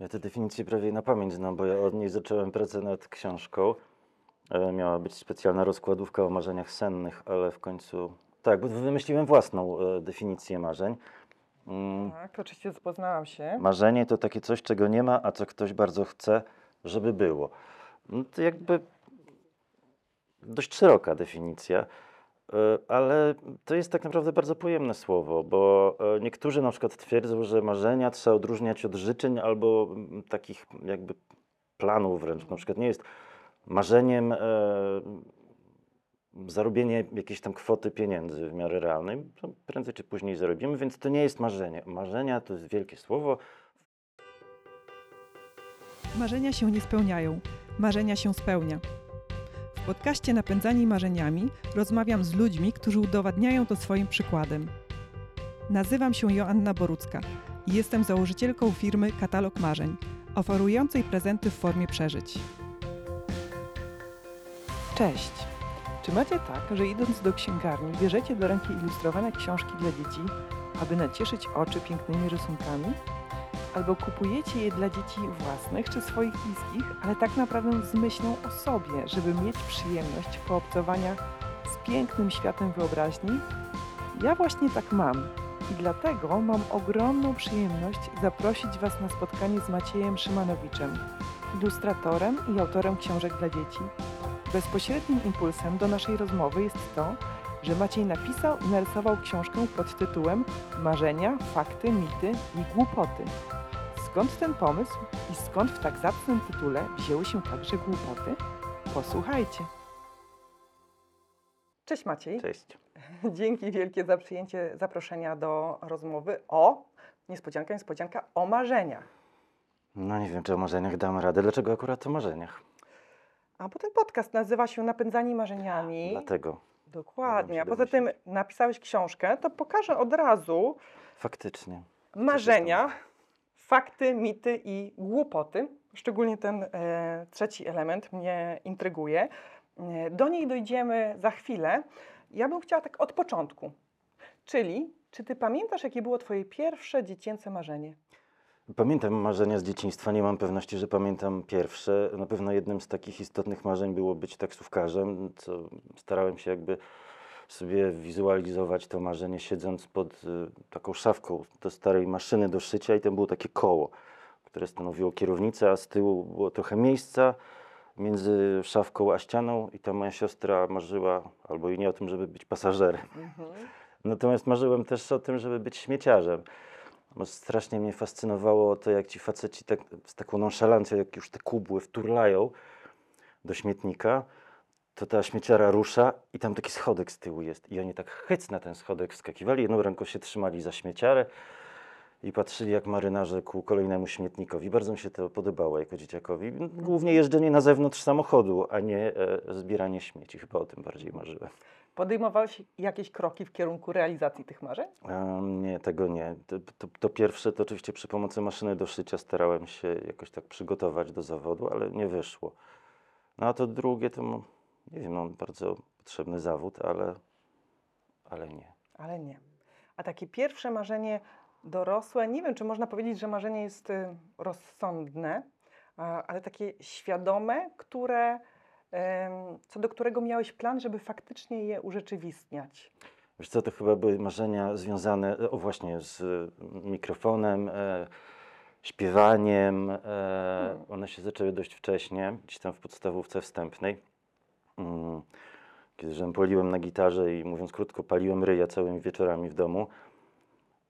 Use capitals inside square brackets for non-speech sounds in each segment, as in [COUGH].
Ja tę definicję prawie na pamięć znam, bo ja od niej zacząłem pracę nad książką. E, Miała być specjalna rozkładówka o marzeniach sennych, ale w końcu. Tak, bo wymyśliłem własną e, definicję marzeń. Mm, Tak, oczywiście zapoznałam się. Marzenie to takie coś, czego nie ma, a co ktoś bardzo chce, żeby było. No to jakby dość szeroka definicja, ale to jest tak naprawdę bardzo pojemne słowo, bo e, niektórzy na przykład twierdzą, że marzenia trzeba odróżniać od życzeń albo mm, takich jakby planów wręcz. Na przykład nie jest marzeniem e, zarobienie jakiejś tam kwoty pieniędzy w miarę realnej. Prędzej czy później zarobimy, więc to nie jest marzenie. Marzenia to jest wielkie słowo. Marzenia się nie spełniają, marzenia się spełnia. W podcaście Napędzani Marzeniami rozmawiam z ludźmi, którzy udowadniają to swoim przykładem. Nazywam się Joanna Borucka i jestem założycielką firmy Katalog Marzeń, oferującej prezenty w formie przeżyć. Cześć! Czy macie tak, że idąc do księgarni bierzecie do ręki ilustrowane książki dla dzieci, aby nacieszyć oczy pięknymi rysunkami? Albo kupujecie je dla dzieci własnych czy swoich bliskich, ale tak naprawdę z myślą o sobie, żeby mieć przyjemność poobcowania z pięknym światem wyobraźni? Ja właśnie tak mam i dlatego mam ogromną przyjemność zaprosić Was na spotkanie z Maciejem Szymanowiczem, ilustratorem i autorem książek dla dzieci. Bezpośrednim impulsem do naszej rozmowy jest to, że Maciej napisał i narysował książkę pod tytułem Marzenia, fakty, mity i głupoty. Skąd ten pomysł i skąd w tak zacnym tytule wzięły się także głupoty? Posłuchajcie. Cześć Maciej. Cześć. [LAUGHS] Dzięki wielkie za przyjęcie zaproszenia do rozmowy o, niespodzianka, niespodzianka, o marzeniach. No nie wiem, czy o marzeniach dam radę. Dlaczego akurat o marzeniach? A bo ten podcast nazywa się Napędzani Marzeniami. Dlatego. Dokładnie. A poza tym napisałeś książkę, to pokażę od razu Faktycznie. marzenia, fakty, mity i głupoty. Szczególnie ten e, trzeci element mnie intryguje. E, do niej dojdziemy za chwilę. Ja bym chciała tak od początku. Czyli, czy ty pamiętasz, jakie było twoje pierwsze dziecięce marzenie? Pamiętam marzenia z dzieciństwa, nie mam pewności, że pamiętam pierwsze. Na pewno jednym z takich istotnych marzeń było być taksówkarzem, co starałem się jakby sobie wizualizować to marzenie siedząc pod y, taką szafką do starej maszyny do szycia i tam było takie koło, które stanowiło kierownicę, a z tyłu było trochę miejsca między szafką a ścianą i ta moja siostra marzyła, albo i nie o tym, żeby być pasażerem. Natomiast marzyłem też o tym, żeby być śmieciarzem. Strasznie mnie fascynowało to, jak ci faceci tak, z taką nonszalancją, jak już te kubły wturlają do śmietnika, to ta śmieciara rusza i tam taki schodek z tyłu jest. I oni tak chyc na ten schodek wskakiwali, jedną ręką się trzymali za śmieciarę i patrzyli jak marynarze ku kolejnemu śmietnikowi. Bardzo mi się to podobało jako dzieciakowi. Głównie jeżdżenie na zewnątrz samochodu, a nie e, zbieranie śmieci. Chyba o tym bardziej marzyłem. Podejmowałeś jakieś kroki w kierunku realizacji tych marzeń? Em, nie, tego nie. To, to, to pierwsze to oczywiście przy pomocy maszyny do szycia starałem się jakoś tak przygotować do zawodu, ale nie wyszło. No a to drugie to nie wiem, mam bardzo potrzebny zawód, ale, ale nie. Ale nie. A takie pierwsze marzenie dorosłe, nie wiem, czy można powiedzieć, że marzenie jest y, rozsądne, ale takie świadome, które, co do którego miałeś plan, żeby faktycznie je urzeczywistniać. Wiesz co, to chyba były marzenia związane, e, o właśnie, z e, mikrofonem, e, śpiewaniem. E, Hmm. One się zaczęły dość wcześnie, gdzieś tam w podstawówce wstępnej. Mm, Kiedy że poliłem na gitarze i mówiąc krótko, paliłem ryja całymi wieczorami w domu.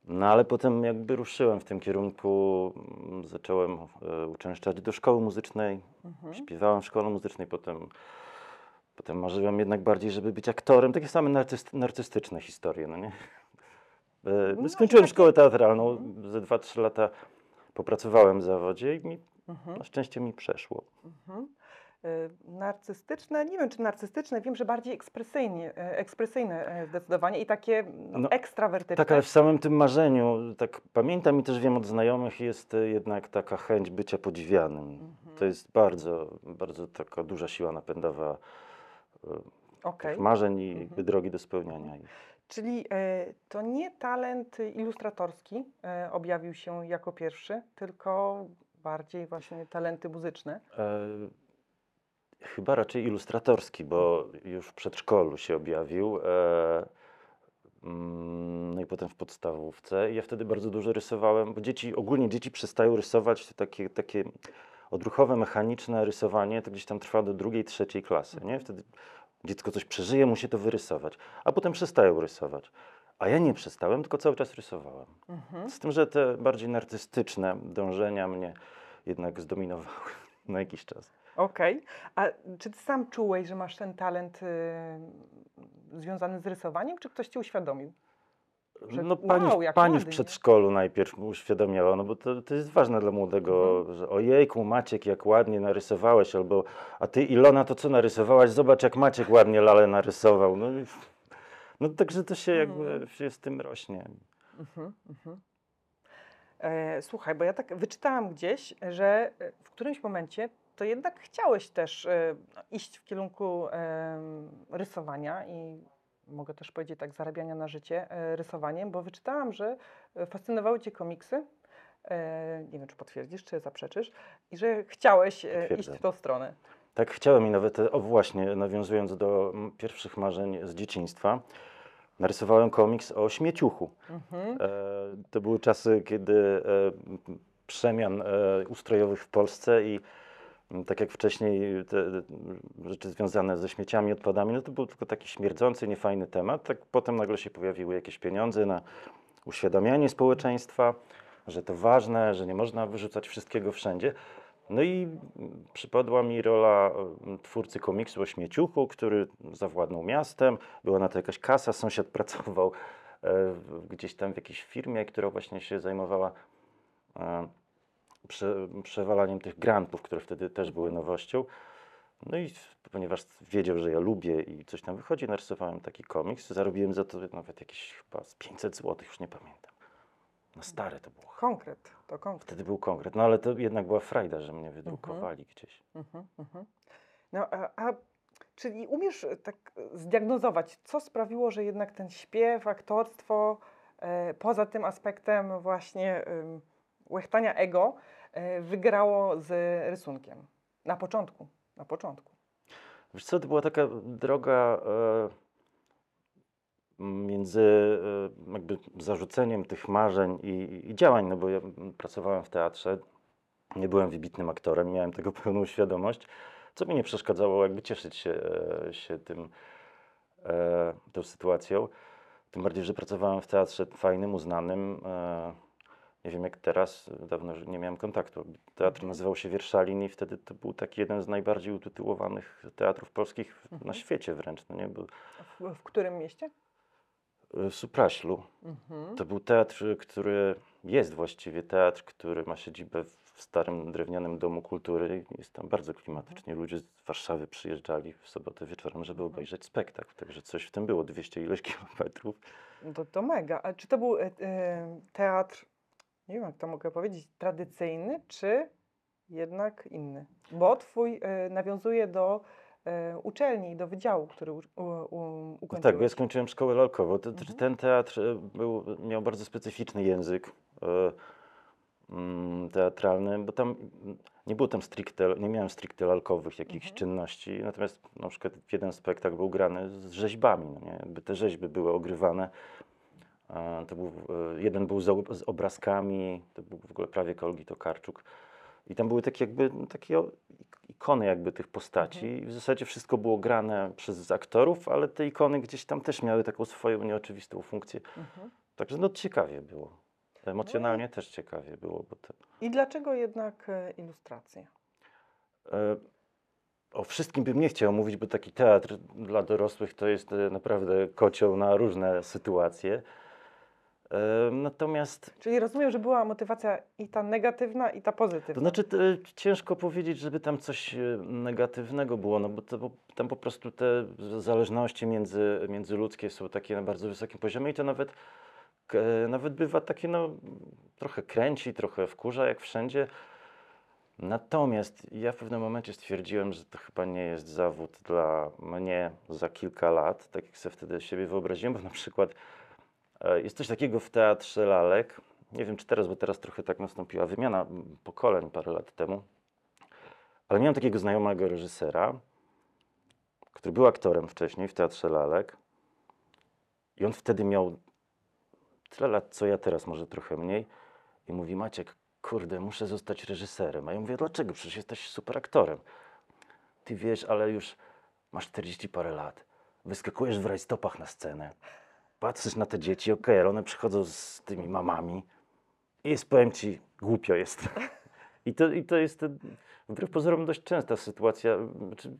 No ale potem jakby ruszyłem w tym kierunku, mm, zacząłem e, uczęszczać do szkoły muzycznej, Mhm. śpiewałem w szkole muzycznej, potem, potem marzyłem jednak bardziej, żeby być aktorem. Takie same narcyst, narcystyczne historie, no nie? E, No i Skończyłem szkołę teatralną, ze 2-3 lata popracowałem w zawodzie i mi, Mhm. na szczęście mi przeszło. Mhm. Y, Narcystyczne, nie wiem czy narcystyczne, wiem, że bardziej ekspresyjnie, e, ekspresyjne e, zdecydowanie i takie no, No, ekstrawertyczne. Tak, ale w samym tym marzeniu, tak pamiętam i też wiem od znajomych, jest e, jednak taka chęć bycia podziwianym. Mhm. To jest bardzo, bardzo taka duża siła napędowa tych marzeń i Mhm. drogi do spełniania ich. Czyli to nie talent ilustratorski objawił się jako pierwszy, tylko bardziej właśnie talenty muzyczne? Chyba raczej ilustratorski, bo już w przedszkolu się objawił. E, mm, no i potem w podstawówce. I ja wtedy bardzo dużo rysowałem, bo dzieci, ogólnie dzieci przestają rysować takie, takie odruchowe, mechaniczne rysowanie, to gdzieś tam trwa do drugiej, trzeciej klasy, nie? Wtedy dziecko coś przeżyje, musi to wyrysować, a potem przestają rysować. A ja nie przestałem, tylko cały czas rysowałem. Mhm. Z tym, że te bardziej narcystyczne dążenia mnie jednak zdominowały [LAUGHS] na jakiś czas. Okej. A czy ty sam czułeś, że masz ten talent y, związany z rysowaniem, czy ktoś ci uświadomił? Że No wow, pani, w- jak pani w przedszkolu najpierw uświadamiała, no bo to, to jest ważne dla młodego, Mhm. że ojejku Maciek jak ładnie narysowałeś, albo a ty Ilona to co narysowałaś, zobacz jak Maciek ładnie lalę narysował. No, no także to się jakby Mhm. się z tym rośnie. Mhm, mhm. E, słuchaj, bo ja tak wyczytałam gdzieś, że w którymś momencie to jednak chciałeś też e, iść w kierunku em, rysowania i mogę też powiedzieć tak, zarabiania na życie e, rysowaniem, bo wyczytałam, że e, fascynowały Cię komiksy. E, nie wiem, czy potwierdzisz, czy zaprzeczysz, i że chciałeś e, iść w tą stronę. Tak chciałem i nawet, e, o właśnie, nawiązując do pierwszych marzeń z dzieciństwa, narysowałem komiks o śmieciuchu. Mhm. E, To były czasy, kiedy e, przemian e, ustrojowych w Polsce i tak jak wcześniej te rzeczy związane ze śmieciami, odpadami, no to był tylko taki śmierdzący, niefajny temat. Tak potem nagle się pojawiły jakieś pieniądze na uświadamianie społeczeństwa, że to ważne, że nie można wyrzucać wszystkiego wszędzie. No i mm, przypadła mi rola em, twórcy komiksu o śmieciuchu, który zawładnął miastem. Była na to jakaś kasa, sąsiad [LAUGHS] pracował e, gdzieś tam w jakiejś firmie, która właśnie się zajmowała e, prze, przewalaniem tych grantów, które wtedy też były nowością. No i ponieważ wiedział, że ja lubię i coś tam wychodzi, narysowałem taki komiks. Zarobiłem za to nawet jakieś chyba z 500 zł, już nie pamiętam. Na stare to było. Konkret, to konkret. Wtedy był konkret. No ale to jednak była frajda, że mnie wydrukowali gdzieś. Mhm, mhm. No, a, a czyli umiesz e, tak e, zdiagnozować, co sprawiło, że jednak ten śpiew, aktorstwo, e, poza tym aspektem właśnie łechtania ego, e, wygrało z rysunkiem? Na początku, na początku. Wiesz co, to była taka droga e, między e, jakby zarzuceniem tych marzeń i, i działań, no bo ja pracowałem w teatrze, nie byłem wybitnym aktorem, miałem tego [LAUGHS] pełną świadomość, co mi nie przeszkadzało jakby cieszyć się, e, się tym, e, tą sytuacją. Tym bardziej, że pracowałem w teatrze fajnym, uznanym. Nie wiem jak teraz, dawno nie miałem kontaktu. Teatr Mhm. nazywał się Wierszalin i wtedy to był taki jeden z najbardziej utytułowanych teatrów polskich w- na Mhm. świecie wręcz. No nie? Był W, w którym mieście? w Supraślu. Mhm. To był teatr, który jest właściwie teatr, który ma siedzibę w starym drewnianym domu kultury. Jest tam bardzo klimatycznie. Ludzie z Warszawy przyjeżdżali w sobotę wieczorem, żeby Mhm. obejrzeć spektakl. Także coś w tym było, 200 ileś [LAUGHS] kilometrów. No To, to mega. A czy to był e, e, teatr, nie wiem jak to mogę powiedzieć, tradycyjny, czy jednak inny? Bo twój e, nawiązuje do e, uczelni, do wydziału, który u, u, u, No ukończyłeś. tak, bo ja skończyłem szkołę lalkową. Te- te- Mhm. Ten teatr e, był, miał bardzo specyficzny język mm, teatralny, bo tam nie było tam stricte, nie miałem stricte lalkowych jakichś Mhm. czynności, natomiast na przykład jeden spektakl był grany z rzeźbami, no nie? Jakby te rzeźby były ogrywane. To był, e, jeden był z, ob- z obrazkami, to był w ogóle prawie Olgi Tokarczuk. I tam były takie jakby no, takie ikony jakby tych postaci. Mhm. I w zasadzie wszystko było grane przez aktorów, ale te ikony gdzieś tam też miały taką swoją nieoczywistą funkcję. Mhm. Także no ciekawie było. Emocjonalnie też ciekawie było, bo to, I dlaczego jednak e, ilustracje? e, o wszystkim bym nie chciał mówić, bo taki teatr dla dorosłych to jest e, naprawdę kocioł na różne sytuacje. Natomiast Czyli rozumiem, że była motywacja i ta negatywna, i ta pozytywna. To znaczy, to, ciężko powiedzieć, żeby tam coś e, negatywnego było, no bo, to, tam po prostu te zależności między, międzyludzkie są takie na bardzo wysokim poziomie i to nawet, nawet bywa takie, no, trochę kręci, trochę wkurza, jak wszędzie. Natomiast ja w pewnym momencie stwierdziłem, że to chyba nie jest zawód dla mnie za kilka lat, tak jak sobie wtedy siebie wyobraziłem, bo na przykład jest coś takiego w teatrze lalek, nie wiem czy teraz, bo teraz trochę tak nastąpiła wymiana pokoleń parę lat temu, ale miałem takiego znajomego reżysera, który był aktorem wcześniej w Teatrze Lalek i on wtedy miał tyle lat, co ja teraz, może trochę mniej i mówi, Maciek, kurde, muszę zostać reżyserem. A ja mówię, dlaczego? Przecież jesteś super aktorem. Ty wiesz, ale już masz 40 parę lat, wyskakujesz w rajstopach na scenę, patrzysz na te dzieci, okej, ale one przychodzą z tymi mamami i jest, powiem ci, głupio jest. I to, I to jest wbrew pozorom dość częsta sytuacja, znaczy,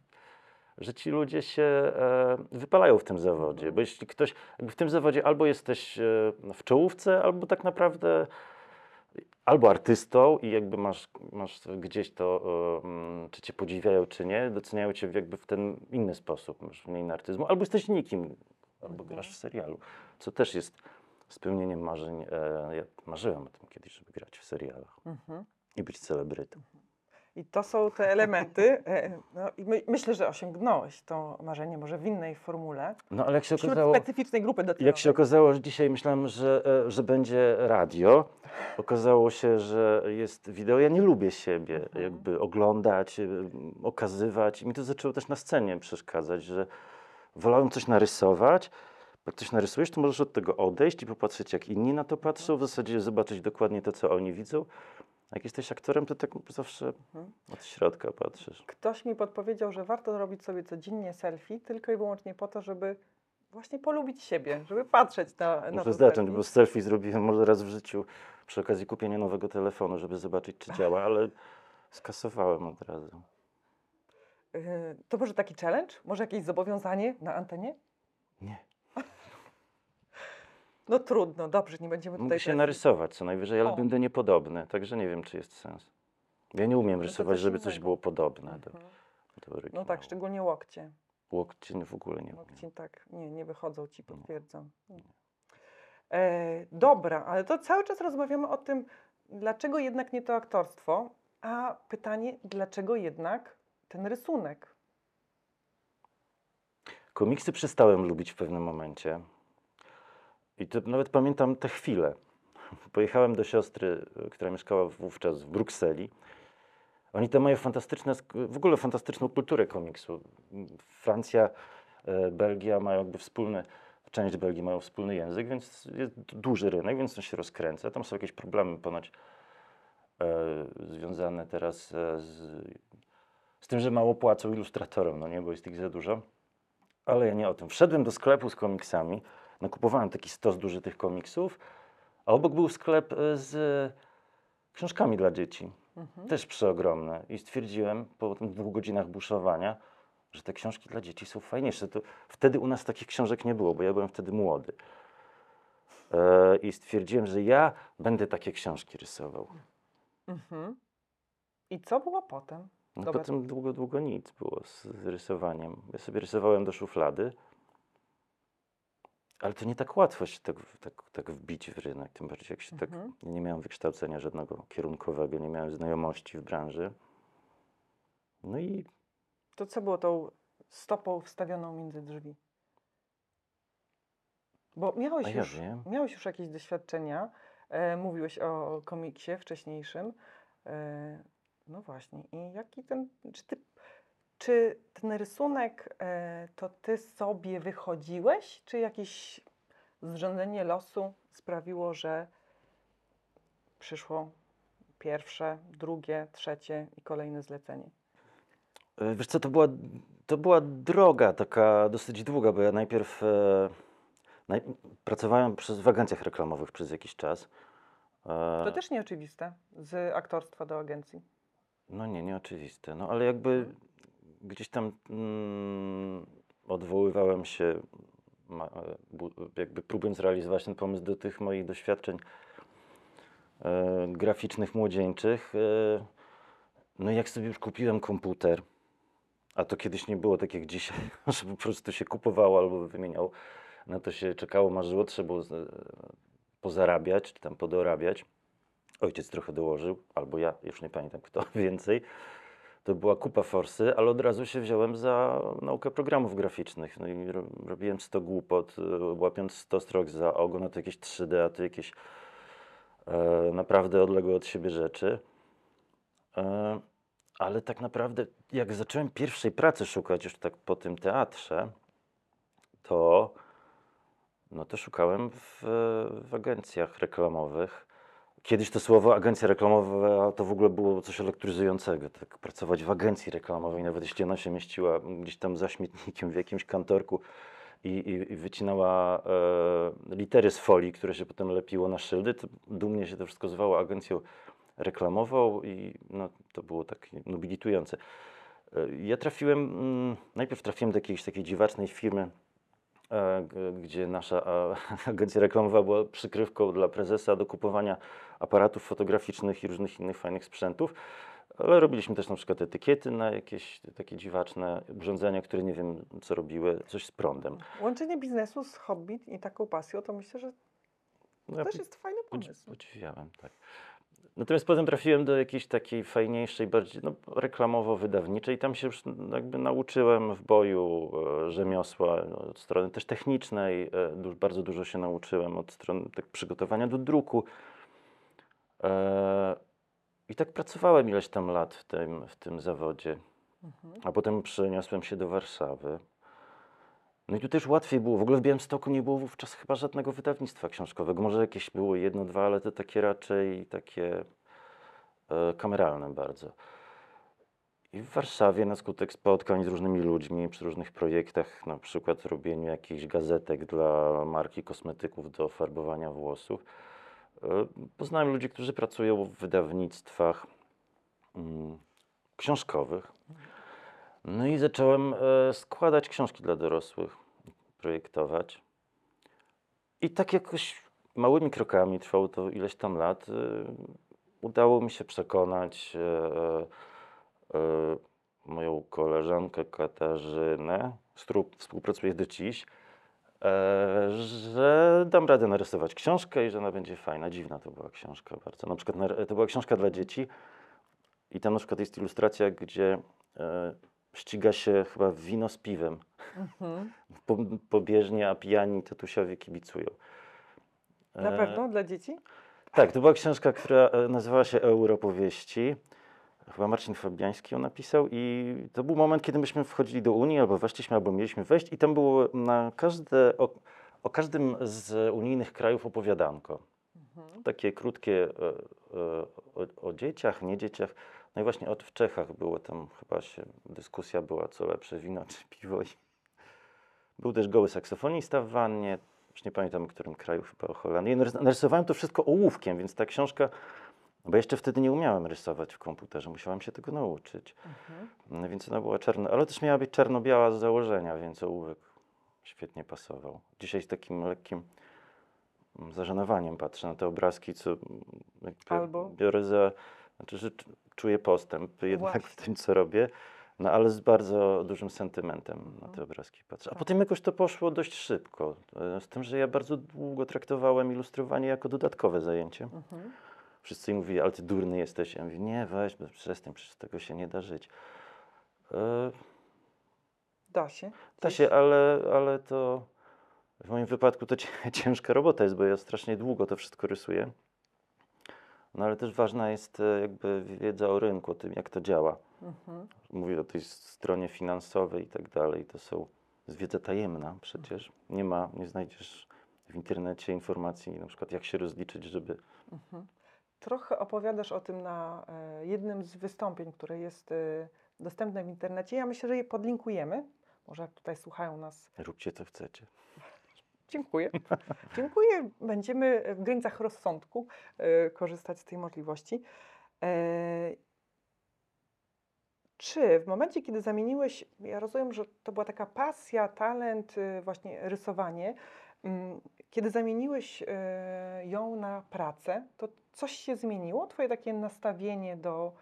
że ci ludzie się e, wypalają w tym zawodzie, bo jeśli ktoś, w tym zawodzie albo jesteś e, w czołówce, albo tak naprawdę albo artystą i jakby masz, masz gdzieś to, e, mm, czy cię podziwiają, czy nie, doceniają cię jakby w ten inny sposób, masz mniej nartyzmu, albo jesteś nikim, albo grasz w serialu, co też jest spełnieniem marzeń. E, ja marzyłem o tym kiedyś, żeby grać w serialach Mhm. i być celebrytą. I to są te elementy. e, No, i my, myślę, że osiągnąłeś to marzenie może w innej formule. No ale jak się Wśród okazało... specyficznej grupy docelowej. Jak się okazało, że dzisiaj myślałem, że, e, że będzie radio, okazało się, że jest wideo. Ja nie lubię siebie Mhm. jakby oglądać, e, okazywać. I mi to zaczęło też na scenie przeszkadzać, że wolałem coś narysować. Jak coś narysujesz, to możesz od tego odejść i popatrzeć, jak inni na to patrzą, w zasadzie zobaczyć dokładnie to, co oni widzą. Jak jesteś aktorem, to tak zawsze Mhm. od środka patrzysz. Ktoś mi podpowiedział, że warto robić sobie codziennie selfie, tylko i wyłącznie po to, żeby właśnie polubić siebie, żeby patrzeć na, na Muszę to zacząć, bo selfie zrobiłem może raz w życiu przy okazji kupienia nowego telefonu, żeby zobaczyć, czy [LAUGHS] działa, ale skasowałem od razu. Yy, To może taki challenge? Może jakieś zobowiązanie na antenie? Nie. [LAUGHS] No trudno, dobrze, nie będziemy tutaj... się teraz- narysować co najwyżej, ale O. będę niepodobny, także nie wiem, czy jest sens. Ja nie umiem rysować, żeby coś było podobne do, Mhm. do. No tak, szczególnie łokcie. Łokcie w ogóle nie umiem. Łokcie tak, nie, nie wychodzą ci, potwierdzam. E, dobra, ale to cały czas rozmawiamy o tym, dlaczego jednak nie to aktorstwo, a pytanie, dlaczego jednak ten rysunek? Komiksy przestałem lubić w pewnym momencie. I to nawet pamiętam te chwile. Pojechałem do siostry, która mieszkała wówczas w Brukseli. Oni tam mają fantastyczne, w ogóle fantastyczną kulturę komiksu. Francja, e, Belgia mają jakby wspólny, część Belgii mają wspólny język, więc jest du- duży rynek, więc on się rozkręca. Tam są jakieś problemy ponoć e, związane teraz e, z, z tym, że mało płacą ilustratorom, no nie, bo jest ich za dużo. Ale ja nie o tym. Wszedłem do sklepu z komiksami, nakupowałem taki stos duży tych komiksów, a obok był sklep e, z książkami dla dzieci, Mhm. też przeogromne. I stwierdziłem po dwóch godzinach buszowania, że te książki dla dzieci są fajniejsze. To wtedy u nas takich książek nie było, bo ja byłem wtedy młody. E, I stwierdziłem, że ja będę takie książki rysował. Mhm. I co było potem? No Dobra. potem długo, długo nic było z, z rysowaniem. Ja sobie rysowałem do szuflady, ale to nie tak łatwo się tak, tak, tak wbić w rynek, tym bardziej jak się tak... Mhm. Ja nie miałem wykształcenia żadnego kierunkowego, nie miałem znajomości w branży. No i To co było tą stopą wstawioną między drzwi? Bo miałeś, A już, miałeś już jakieś doświadczenia, e, mówiłeś o komiksie wcześniejszym. E, no właśnie, i jaki ten, czy, ty, czy ten rysunek e, to ty sobie wychodziłeś, czy jakieś zrządzenie losu sprawiło, że przyszło pierwsze, drugie, trzecie i kolejne zlecenie? E, Wiesz co, to była, to była droga taka dosyć długa, bo ja najpierw e, naj, pracowałem przez, w agencjach reklamowych przez jakiś czas. E, To też nieoczywiste z aktorstwa do agencji. No nie, nieoczywiste. No ale jakby gdzieś tam mm, odwoływałem się, ma, e, bu, jakby próbując realizować ten pomysł do tych moich doświadczeń e, graficznych, młodzieńczych. E, no i jak sobie już kupiłem komputer, a to kiedyś nie było tak jak dzisiaj, [LAUGHS] że po prostu się kupowało albo wymieniało, na to się czekało, marzyło, trzeba było z- pozarabiać, czy tam podorabiać. Ojciec trochę dołożył, albo ja, już nie pamiętam kto [LAUGHS] więcej. To była kupa forsy, ale od razu się wziąłem za naukę programów graficznych. No i ro, robiłem 100 głupot, y, łapiąc 100 strok za ogon, a to jakieś 3D, a to jakieś e, naprawdę odległe od siebie rzeczy. E, ale tak naprawdę, jak zacząłem pierwszej pracy szukać już tak po tym teatrze, to, no to szukałem w, w agencjach reklamowych. Kiedyś to słowo agencja reklamowa to w ogóle było coś elektryzującego. Tak, pracować w agencji reklamowej, nawet jeśli ona się mieściła gdzieś tam za śmietnikiem w jakimś kantorku i, i, i wycinała e, litery z folii, które się potem lepiło na szyldy, to dumnie się to wszystko zwało agencją reklamową i no, to było takie nobilitujące. E, Ja trafiłem, mm, najpierw trafiłem do jakiejś takiej dziwacznej firmy, gdzie nasza a, [LAUGHS] agencja reklamowa była przykrywką dla prezesa do kupowania aparatów fotograficznych i różnych innych fajnych sprzętów. Ale robiliśmy też na przykład etykiety na jakieś takie dziwaczne urządzenia, które nie wiem co robiły, coś z prądem. Łączenie biznesu z hobby i taką pasją, to myślę, że No, ja też jest fajny pomysł. Podziwiałem, tak. Natomiast potem trafiłem do jakiejś takiej fajniejszej, bardziej no, reklamowo-wydawniczej. Tam się już jakby nauczyłem w boju e, rzemiosła no, od strony też technicznej. E, du- bardzo dużo się nauczyłem od strony tak, przygotowania do druku. E, I tak pracowałem ileś tam lat w tym, w tym zawodzie. Mhm. A potem przeniosłem się do Warszawy. No i tu też łatwiej było. W ogóle w Białymstoku nie było wówczas chyba żadnego wydawnictwa książkowego. Może jakieś było jedno, dwa, ale to takie raczej takie e, kameralne bardzo. I w Warszawie na skutek spotkań z różnymi ludźmi przy różnych projektach, na przykład robieniu jakichś gazetek dla marki kosmetyków do farbowania włosów, e, poznałem ludzi, którzy pracują w wydawnictwach mm, książkowych. No i zacząłem e, składać książki dla dorosłych, projektować. I tak jakoś małymi krokami, trwało to ileś tam lat, e, udało mi się przekonać e, moją koleżankę Katarzynę, z którą współpracuję do dziś, że dam radę narysować książkę i że ona będzie fajna. Dziwna to była książka bardzo. Na przykład to była książka dla dzieci i tam na przykład jest ilustracja, gdzie ściga się chyba wino z piwem Mhm. [LAUGHS] po, pobieżnie, a pijani tatusiowie kibicują. Na E, pewno dla dzieci? Tak, to była książka, która e, nazywała się Europowieści. Chyba Marcin Fabiański ją napisał i to był moment, kiedy myśmy wchodzili do Unii, albo weszliśmy, albo mieliśmy wejść i tam było na każde, o, o każdym z unijnych krajów opowiadanko. Mhm. Takie krótkie e, e, o, o dzieciach, nie dzieciach. No i właśnie od w Czechach było tam chyba się, dyskusja była, co lepsze, wino czy piwo. I [LAUGHS] był też goły saksofonista w wannie, już nie pamiętam w którym kraju, chyba o Holandii. Narys- Narysowałem to wszystko ołówkiem, więc ta książka, bo jeszcze wtedy nie umiałem rysować w komputerze, musiałem się tego nauczyć. Mhm. Więc ona była czarna, ale też miała być czarno-biała z założenia, więc ołówek świetnie pasował. Dzisiaj z takim lekkim mm, zażenowaniem patrzę na te obrazki, co mm, Albo- biorę za, znaczy, czuję postęp jednak w Właśnie. tym, co robię, no ale z bardzo dużym sentymentem na te Mhm. obrazki patrzę. A Tak. potem jakoś to poszło dość szybko, e, z tym, że ja bardzo długo traktowałem ilustrowanie jako dodatkowe zajęcie. Mhm. Wszyscy mówili, ale ty durny jesteś. Ja mówię, nie, weź, no przestań, przecież tego się nie da żyć. E, Da się. da się, ale, ale to w moim wypadku to cię- [LAUGHS] ciężka robota jest, bo ja strasznie długo to wszystko rysuję. No ale też ważna jest e, jakby wiedza o rynku, o tym, jak to działa. Mhm. Mówię o tej stronie finansowej i tak dalej. To są, jest wiedza tajemna przecież. Nie ma, nie znajdziesz w internecie informacji, na przykład jak się rozliczyć, żeby Mhm. Trochę opowiadasz o tym na e, jednym z wystąpień, które jest e, dostępne w internecie. Ja myślę, że je podlinkujemy. Może jak tutaj słuchają nas. róbcie co chcecie. Dziękuję. [LAUGHS] Dziękuję. Będziemy w granicach rozsądku e, korzystać z tej możliwości. E, czy w momencie, kiedy zamieniłeś, ja rozumiem, że to była taka pasja, talent, e, właśnie rysowanie, mm, kiedy zamieniłeś ją na pracę, to coś się zmieniło? Twoje takie nastawienie do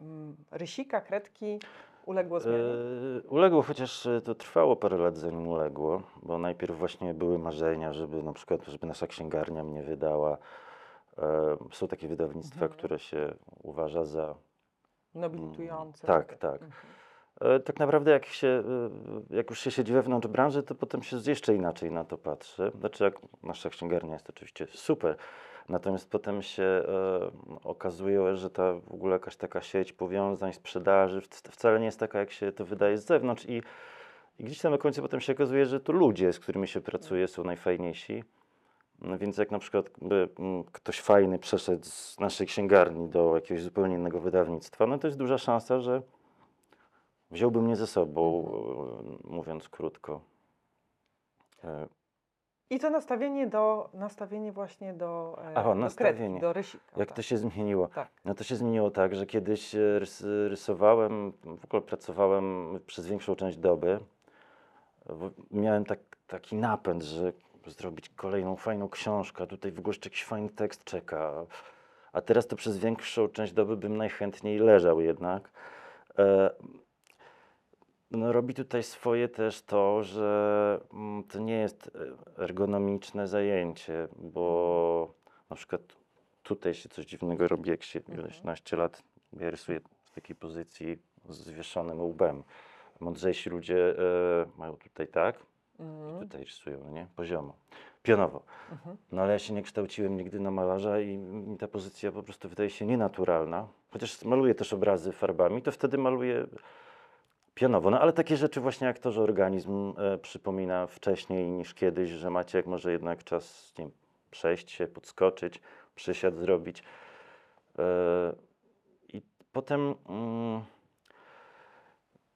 mm, rysika, kredki uległo zmianie? E, uległo, chociaż e, to trwało parę lat zanim uległo, bo najpierw właśnie były marzenia, żeby na przykład, żeby nasza księgarnia mnie wydała. E, są takie wydawnictwa, Mhm. które się uważa za. Nobilitujące. tak, takie. tak. Mhm. Tak naprawdę, jak, się, jak już się siedzi wewnątrz branży, to potem się jeszcze inaczej na to patrzy. Znaczy, jak nasza księgarnia jest oczywiście super, Natomiast potem się e, okazuje, że ta w ogóle jakaś taka sieć powiązań, sprzedaży wcale nie jest taka, jak się to wydaje z zewnątrz. I, i gdzieś tam na końcu potem się okazuje, że to ludzie, z którymi się pracuje, są najfajniejsi. No więc jak na przykład by, mm, ktoś fajny przeszedł z naszej księgarni do jakiegoś zupełnie innego wydawnictwa, no to jest duża szansa, że wziąłby mnie ze sobą, e, mówiąc krótko. I to nastawienie do, nastawienie właśnie do, e, Aha, do nastawienie. kredki, do rysika. Jak tak. to się zmieniło? Tak. No to się zmieniło tak, że kiedyś e, rys, rysowałem, w ogóle pracowałem przez większą część doby. Miałem tak, taki napęd, że zrobić kolejną fajną książkę, tutaj w ogóle jeszcze jakiś fajny tekst czeka. A teraz to przez większą część doby bym najchętniej leżał jednak. E, no, robi tutaj swoje też to, że mm, to nie jest e, ergonomiczne zajęcie, bo na przykład tutaj się coś dziwnego robi, jak się Mhm. ileś naście lat ja rysuję w takiej pozycji z zwieszonym łbem. Mądrzejsi ludzie e, mają tutaj tak, Mhm. tutaj rysują, no nie? Poziomo, pionowo. Mhm. No ale ja się nie kształciłem nigdy na malarza i mi ta pozycja po prostu wydaje się nienaturalna. Chociaż maluję też obrazy farbami, to wtedy maluję pionowo. No ale takie rzeczy właśnie jak to, że organizm e, przypomina wcześniej niż kiedyś, że macie jak może jednak czas nie wiem, przejść się, podskoczyć, przysiad zrobić. E, I potem... Mm,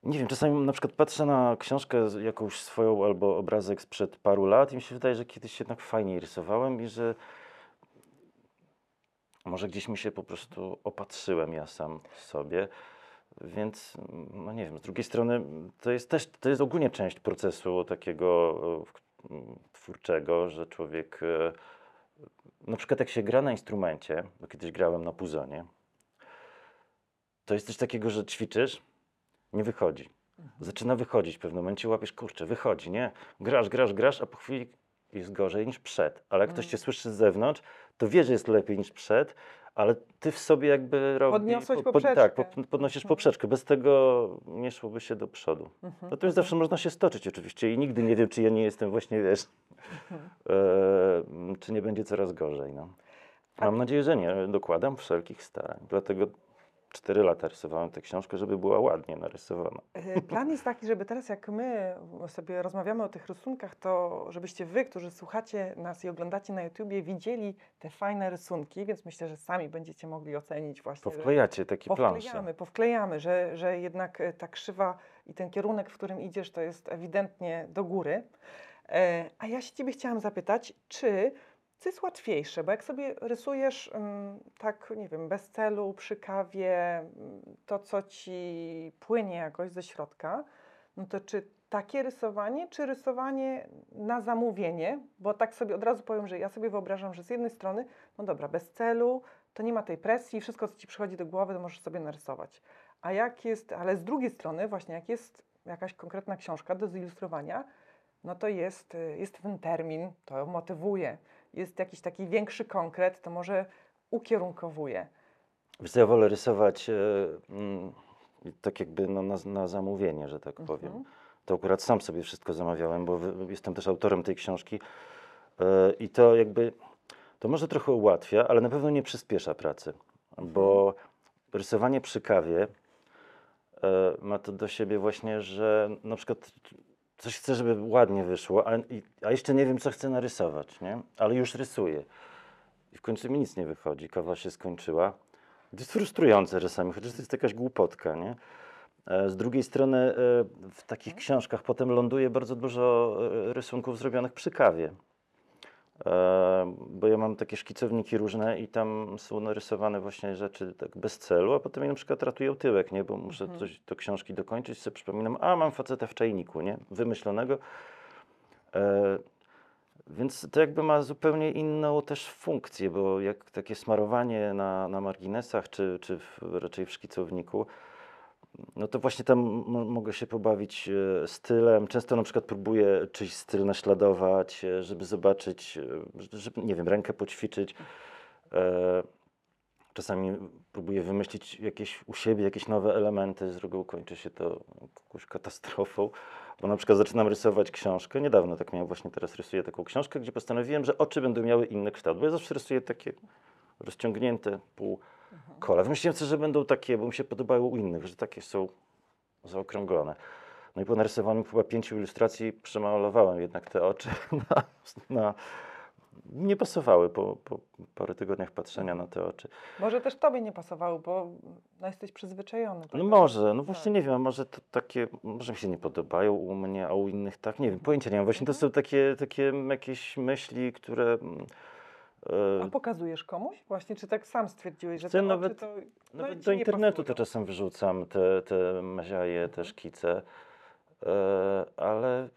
nie wiem, czasami na przykład patrzę na książkę jakąś swoją albo obrazek sprzed paru lat i mi się wydaje, że kiedyś jednak fajniej rysowałem i że może gdzieś mi się po prostu opatrzyłem ja sam sobie. Więc, mm, no nie wiem, z drugiej strony mm, to jest też, to jest ogólnie część procesu takiego mm, twórczego, że człowiek, e, na przykład jak się gra na instrumencie, bo kiedyś grałem na puzonie, to jest coś takiego, że ćwiczysz, nie wychodzi. Zaczyna wychodzić w pewnym momencie, łapiesz, kurczę, wychodzi, nie? Grasz, grasz, grasz, a po chwili jest gorzej niż przed. Ale jak ktoś cię słyszy z zewnątrz, to wie, że jest lepiej niż przed, ale ty w sobie jakby robi... Podniosłeś tak, poprzeczkę. po- podnosisz poprzeczkę. Bez tego nie szłoby się do przodu. Mhm. Natomiast zawsze można się stoczyć oczywiście i nigdy nie wiem, czy ja nie jestem właśnie, wiesz, Mhm. e, czy nie będzie coraz gorzej, no. Mam Tak. nadzieję, że nie. Dokładam wszelkich starań. Dlatego cztery lata rysowałem tę książkę, żeby była ładnie narysowana. E, Plan jest taki, żeby teraz jak my sobie rozmawiamy o tych rysunkach, to żebyście wy, którzy słuchacie nas i oglądacie na YouTubie, widzieli te fajne rysunki, więc myślę, że sami będziecie mogli ocenić właśnie. Powklejacie takie plansze. Powklejamy, powklejamy, że, że jednak e, ta krzywa i ten kierunek, w którym idziesz, to jest ewidentnie do góry. E, A ja się Ciebie chciałam zapytać, czy co jest łatwiejsze? Bo jak sobie rysujesz mm, tak, nie wiem, bez celu, przy kawie, mm, to co Ci płynie jakoś ze środka, no to czy takie rysowanie, czy rysowanie na zamówienie? Bo tak sobie od razu powiem, że ja sobie wyobrażam, że z jednej strony, no dobra, bez celu, to nie ma tej presji, wszystko, co ci przychodzi do głowy, to możesz sobie narysować. A jak jest, ale z drugiej strony, właśnie jak jest jakaś konkretna książka do zilustrowania, no to jest, y, jest ten termin, to motywuje. Jest jakiś taki większy konkret, to może ukierunkowuje. Wiesz ja wolę rysować e, mm, tak jakby no, na, na zamówienie, że tak powiem. Mhm. To akurat sam sobie wszystko zamawiałem, bo wy- jestem też autorem tej książki e, i to jakby, to może trochę ułatwia, ale na pewno nie przyspiesza pracy, bo rysowanie przy kawie e, ma to do siebie właśnie, że na przykład coś chcę, żeby ładnie wyszło, a, i, a jeszcze nie wiem, co chcę narysować, nie? ale już rysuję. I w końcu mi nic nie wychodzi, kawa się skończyła. To jest frustrujące czasami, chociaż to jest jakaś głupotka, nie? E, Z drugiej strony e, w takich książkach potem ląduje bardzo dużo e, rysunków zrobionych przy kawie. Bo ja mam takie szkicowniki różne i tam są narysowane właśnie rzeczy tak bez celu, a potem mi na przykład ratują tyłek, nie? Bo muszę Mhm. coś do książki dokończyć, sobie przypominam, a mam facetę w czajniku, nie? Wymyślonego. E, Więc to jakby ma zupełnie inną też funkcję, bo jak takie smarowanie na, na marginesach, czy, czy w, raczej w szkicowniku, no to właśnie tam mo- mogę się pobawić e, stylem. Często na przykład próbuję czyjś styl naśladować, e, żeby zobaczyć, e, żeby, nie wiem, rękę poćwiczyć. Czasami próbuję wymyślić jakieś u siebie jakieś nowe elementy, z reguły kończy się to jakąś katastrofą. Bo na przykład zaczynam rysować książkę, niedawno tak miałem, właśnie teraz rysuję taką książkę, gdzie postanowiłem, że oczy będą miały inny kształt, bo ja zawsze rysuję takie rozciągnięte pół kola. Wymyśliłem sobie, że będą takie, bo mi się podobały u innych, że takie są zaokrąglone. No i po narysowaniu chyba pięciu ilustracji przemalowałem jednak te oczy [LAUGHS] na, na nie pasowały po, po parę tygodniach patrzenia na te oczy. Może też tobie nie pasowało, bo no, jesteś przyzwyczajony. No prawda? może, no właśnie Tak. nie wiem, może to takie, może mi się nie podobają u mnie, a u innych tak, nie wiem, pojęcia nie mam. Właśnie to są takie, takie jakieś myśli, które... A E, pokazujesz komuś? Właśnie, czy tak sam stwierdziłeś, że Chcę te nawet- to no, nawet do internetu to czasem wyrzucam, te, te maziaje, te szkice, e, ale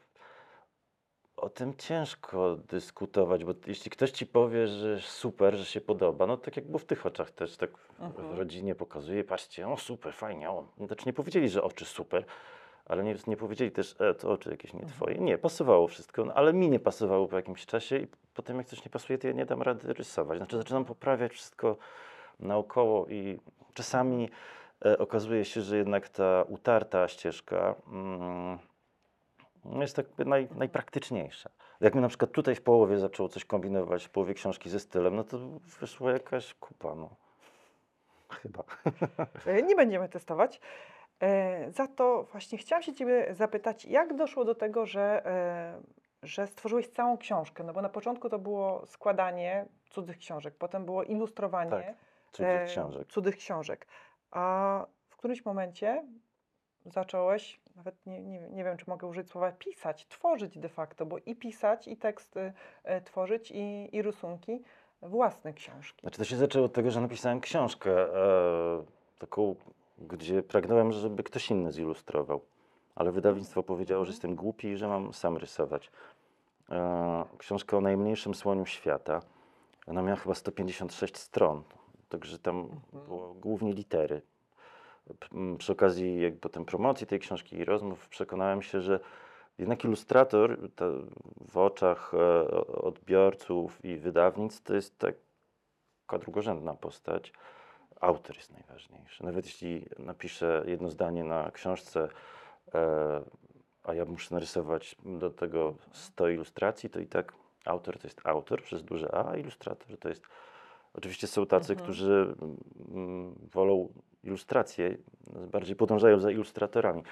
o tym ciężko dyskutować, bo jeśli ktoś ci powie, że super, że się podoba, no tak jak było w tych oczach też, tak w- w Mhm. rodzinie pokazuje, patrzcie, o super, fajnie, o. Znaczy nie powiedzieli, że oczy super, ale nie, nie powiedzieli też, e, to oczy jakieś nie twoje. Nie, pasowało wszystko, no, ale mi nie pasowało po jakimś czasie i potem jak coś nie pasuje, to ja nie dam rady rysować. Znaczy zaczynam poprawiać wszystko naokoło i czasami e, okazuje się, że jednak ta utarta ścieżka mm, jest tak naj, najpraktyczniejsza. Jak mi na przykład tutaj w połowie zaczęło coś kombinować, w połowie książki ze stylem, no to wyszła jakaś kupa, no. Chyba. [LAUGHS] E, Nie będziemy testować. E, Za to właśnie chciałam się Ciebie zapytać, jak doszło do tego, że, e, że stworzyłeś całą książkę? No bo na początku to było składanie cudzych książek, potem było ilustrowanie Tak, Cudzych e, książek. cudzych książek. A w którymś momencie zacząłeś, nawet nie, nie, wiem- nie wiem, czy mogę użyć słowa pisać, tworzyć de facto, bo i pisać, i teksty tworzyć, i, i rysunki, własne książki. Znaczy to się zaczęło od tego, że napisałem książkę e, taką, gdzie pragnąłem, żeby ktoś inny zilustrował. Ale wydawnictwo powiedziało, że jestem głupi i że mam sam rysować. E, książka o najmniejszym słoniu świata. Ona miała chyba 156 stron, także tam było głównie litery. Przy okazji jak potem promocji tej książki i rozmów przekonałem się, że jednak ilustrator to w oczach e, odbiorców i wydawnictw to jest taka drugorzędna postać. Autor jest najważniejszy. Nawet jeśli napiszę jedno zdanie na książce, e, a ja muszę narysować do tego 100 ilustracji, to i tak autor to jest autor przez duże A, a ilustrator to jest. Oczywiście są tacy, Mhm. którzy mm, wolą ilustracje, bardziej podążają za ilustratorami.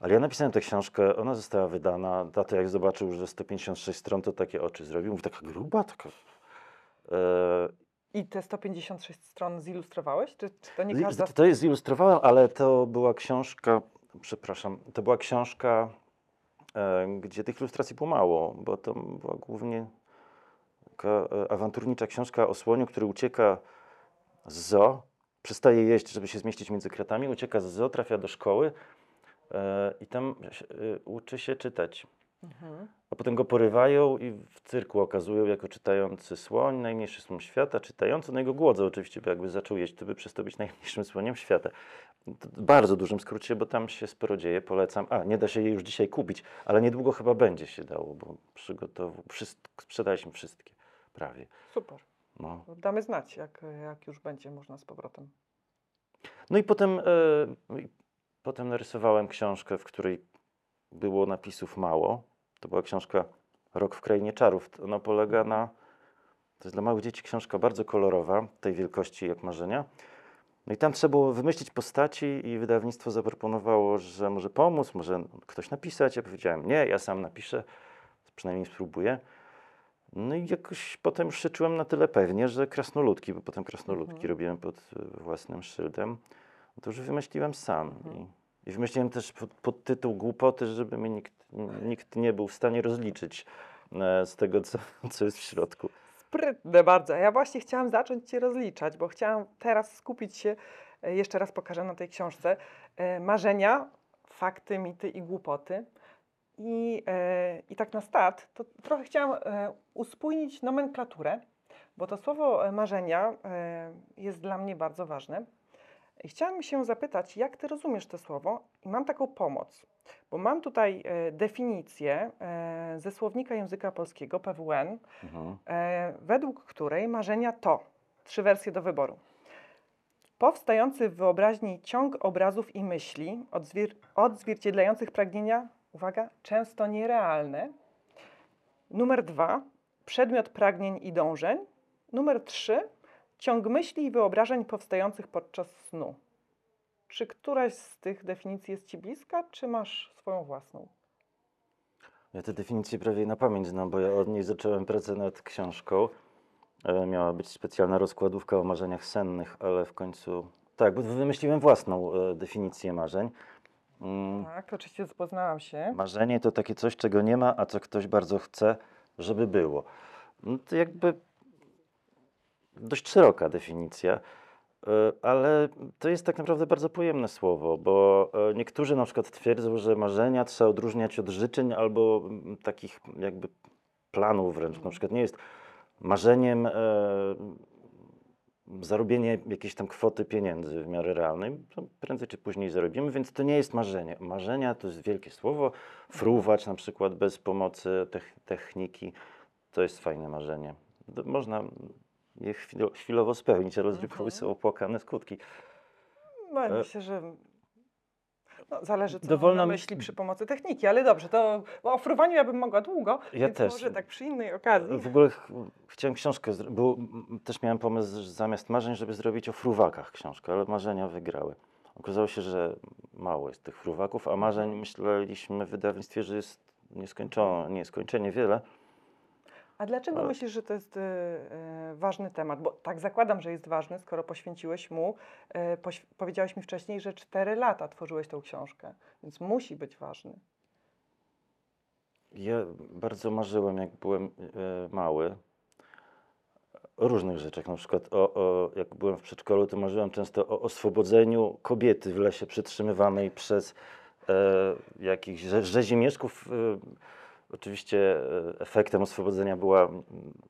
Ale ja napisałem tę książkę, ona została wydana. Tato, jak zobaczył, że 156 stron, to takie oczy zrobił. Mówi, taka gruba, taka. E, I te 156 stron zilustrowałeś? Czy, czy to nie każda... To jest zilustrowałem, ale to była książka, przepraszam, to była książka, e, gdzie tych ilustracji było mało, bo to była głównie taka e, awanturnicza książka o słoniu, który ucieka z zoo, przestaje jeść, żeby się zmieścić między kratami, ucieka z zoo, trafia do szkoły e, i tam e, uczy się czytać. Mhm. A potem go porywają i w cyrku okazują jako czytający słoń, najmniejszy słoń świata, czytający, no i go głodzą oczywiście, bo jakby zaczął jeść, to by przestał być [LAUGHS] najmniejszym słoniem świata. To w bardzo dużym skrócie, bo tam się sporo dzieje, polecam. A, nie da się jej już dzisiaj kupić, ale niedługo chyba będzie się dało, bo przygotowu, wszystko, sprzedaliśmy wszystkie, prawie. Super. No. Damy znać, jak, jak już będzie można z powrotem. No i potem, e, potem narysowałem książkę, w której było napisów mało. To była książka Rok w Krainie Czarów. Ona polega na. To jest dla małych dzieci książka bardzo kolorowa, tej wielkości jak marzenia. No i tam trzeba było wymyślić postaci, i wydawnictwo zaproponowało, że może pomóc, może ktoś napisać. Ja powiedziałem, nie, ja sam napiszę, przynajmniej spróbuję. No i jakoś potem już się czułem na tyle pewnie, że krasnoludki, bo potem krasnoludki Mhm. robiłem pod własnym szyldem, to już wymyśliłem sam. Mhm. I, wymyśliłem też pod, pod tytuł głupoty, żeby mnie nikt, nikt nie był w stanie rozliczyć e, z tego, co, co jest w środku. Sprytne bardzo. Ja właśnie chciałam zacząć Cię rozliczać, bo chciałam teraz skupić się, e, jeszcze raz pokażę na tej książce, e, marzenia, fakty, mity i głupoty. I, I tak na start, to trochę chciałam uspójnić nomenklaturę, bo to słowo marzenia jest dla mnie bardzo ważne. I chciałam się zapytać, jak Ty rozumiesz to słowo? I mam taką pomoc, bo mam tutaj e, definicję e, ze słownika języka polskiego, PWN, Mhm. e, według której marzenia to trzy wersje do wyboru. Powstający w wyobraźni ciąg obrazów i myśli odzwier- odzwierciedlających pragnienia, uwaga, często nierealne. Numer dwa, przedmiot pragnień i dążeń. Numer trzy, ciąg myśli i wyobrażeń powstających podczas snu. Czy któraś z tych definicji jest Ci bliska, czy masz swoją własną? Ja tę definicję prawie na pamięć znam, bo ja od niej zacząłem pracę nad książką. E, Miała być specjalna rozkładówka o marzeniach sennych, ale w końcu. Tak, bo wymyśliłem własną e, definicję marzeń. Mm, Tak, oczywiście zapoznałam się. Marzenie to takie coś, czego nie ma, a co ktoś bardzo chce, żeby było. No to jakby dość szeroka definicja, e, ale to jest tak naprawdę bardzo pojemne słowo, bo e, niektórzy na przykład twierdzą, że marzenia trzeba odróżniać od życzeń albo mm, takich jakby planów wręcz. Na przykład nie jest marzeniem e, zarobienie jakiejś tam kwoty pieniędzy w miarę realnej, prędzej czy później zarobimy, więc to nie jest marzenie. Marzenia to jest wielkie słowo. Fruwać na przykład bez pomocy tech, techniki, to jest fajne marzenie. Można je chwilo, chwilowo spełnić, ale z reguły są opłakane skutki. No, E, myślę, że no, zależy, co dowolna mam na myśli przy pomocy techniki, ale dobrze, to bo o fruwaniu ja bym mogła długo, Ja więc też. może tak przy innej okazji. W ogóle ch chciałem książkę, bo też miałem pomysł że zamiast marzeń, żeby zrobić o fruwakach książkę, ale marzenia wygrały. Okazało się, że mało jest tych fruwaków, a marzeń myśleliśmy w wydawnictwie, że jest nieskończone, nieskończenie wiele. A dlaczego ale- myślisz, że to jest e, e, ważny temat? Bo tak zakładam, że jest ważny, skoro poświęciłeś mu, e, poś- powiedziałeś mi wcześniej, że 4 lata tworzyłeś tą książkę, więc musi być ważny. Ja bardzo marzyłem, jak byłem mały, o różnych rzeczach. Na przykład, o, o, jak byłem w przedszkolu, to marzyłem często o oswobodzeniu kobiety w lesie przytrzymywanej przez e, jakichś rze- rzezimieszków. E, oczywiście e, efektem oswobodzenia była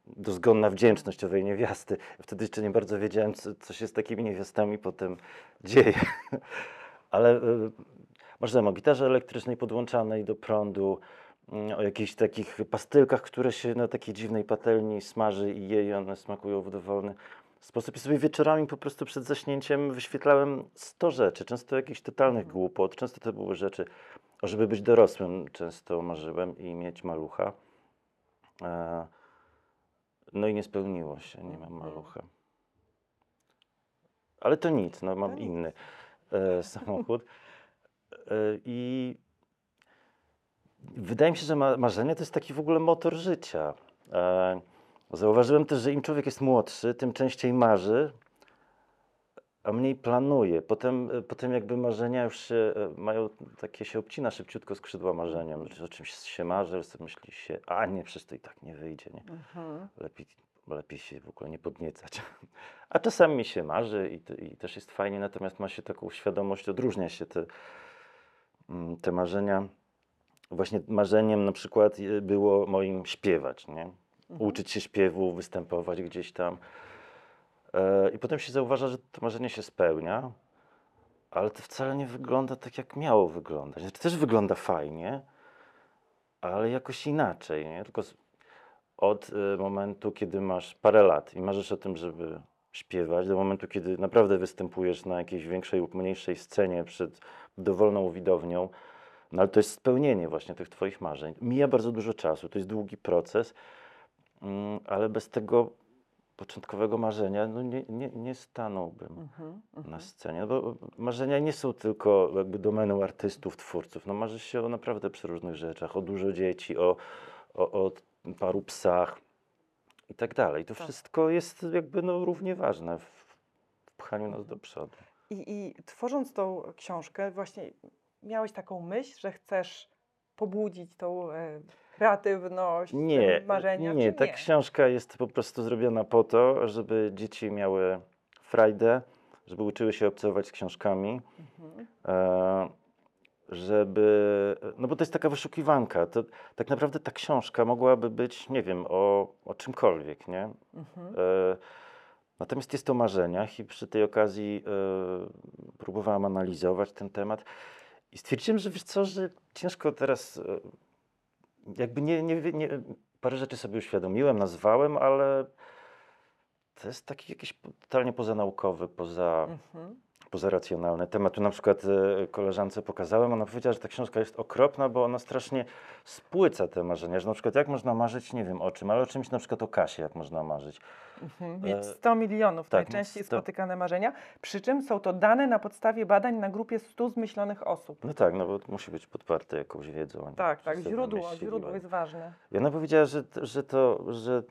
dozgonna wdzięczność owej niewiasty. Wtedy jeszcze nie bardzo wiedziałem, co, co się z takimi niewiastami potem dzieje. [LAUGHS] Ale e, marzyłem o gitarze elektrycznej podłączanej do prądu, mm, o jakichś takich pastylkach, które się na takiej dziwnej patelni smaży i je i one smakują w dowolny sposób. I sobie wieczorami po prostu przed zaśnięciem wyświetlałem 100 rzeczy, często jakichś totalnych głupot, często to były rzeczy, o żeby być dorosłym często marzyłem i mieć malucha. E, No i nie spełniło się, nie mam malucha. Ale to nic, no mam inny e, [LAUGHS] samochód. E, I wydaje mi się, że ma, marzenie to jest taki w ogóle motor życia. E, zauważyłem też, że im człowiek jest młodszy, tym częściej marzy, a mniej planuje. Potem, e, potem jakby marzenia już się e, mają, takie się obcina szybciutko skrzydła marzeniem. Znaczy, o czymś się marzy, sobie myśli się, a nie, przecież to i tak nie wyjdzie. Nie? Mhm. lepiej, lepiej się w ogóle nie podniecać. [LAUGHS] A czasami mi się marzy i, i też jest fajnie, natomiast ma się taką świadomość, odróżnia się te, mm, te marzenia. Właśnie marzeniem na przykład je- było moim śpiewać, nie? Mhm. Uczyć się śpiewu, występować gdzieś tam. E, I potem się zauważa, że to marzenie się spełnia, ale to wcale nie wygląda tak, jak miało wyglądać. Znaczy, też wygląda fajnie, ale jakoś inaczej, nie? Tylko od y, momentu, kiedy masz parę lat i marzysz o tym, żeby śpiewać, do momentu, kiedy naprawdę występujesz na jakiejś większej lub mniejszej scenie przed dowolną widownią, no ale to jest spełnienie właśnie tych Twoich marzeń. Mija bardzo dużo czasu, to jest długi proces, ale bez tego początkowego marzenia no nie, nie, nie stanąłbym Mhm. na Mhm. scenie, no bo marzenia nie są tylko jakby domeną artystów, twórców. No marzy się o naprawdę przeróżnych rzeczach, o dużo dzieci, o, o, o paru psach i tak dalej. To Tak. wszystko jest jakby no równie ważne w, w pchaniu nas do przodu. I, I tworząc tą książkę, właśnie miałeś taką myśl, że chcesz pobudzić tą e, kreatywność, Nie, marzenia, nie, ta nie? książka jest po prostu zrobiona po to, żeby dzieci miały frajdę, żeby uczyły się obcować z książkami. Mhm. e, żeby. No bo to jest taka wyszukiwanka. To, tak naprawdę ta książka mogłaby być, nie wiem, o, o czymkolwiek, nie? Mhm. E, natomiast jest o marzeniach i przy tej okazji e, próbowałam analizować ten temat i stwierdziłem, że wiesz co, że ciężko teraz. E, jakby nie, nie, nie. Parę rzeczy sobie uświadomiłem, nazwałem, ale to jest taki jakiś totalnie pozanaukowy, poza, Mhm. Pozaracjonalny temat. Tu na przykład e, koleżance pokazałem, ona powiedziała, że ta książka jest okropna, bo ona strasznie spłyca te marzenia, że na przykład jak można marzyć, nie wiem o czym, ale o czymś na przykład o kasie, jak można marzyć. Mhm. E, Mieć 100 milionów, tak, najczęściej sto- spotykane marzenia, przy czym są to dane na podstawie badań na grupie 100 zmyślonych osób. No tak, no bo musi być podparte jakąś wiedzą. Tak, tak, źródło, źródło jest ważne. I ona powiedziała, że, że to, że,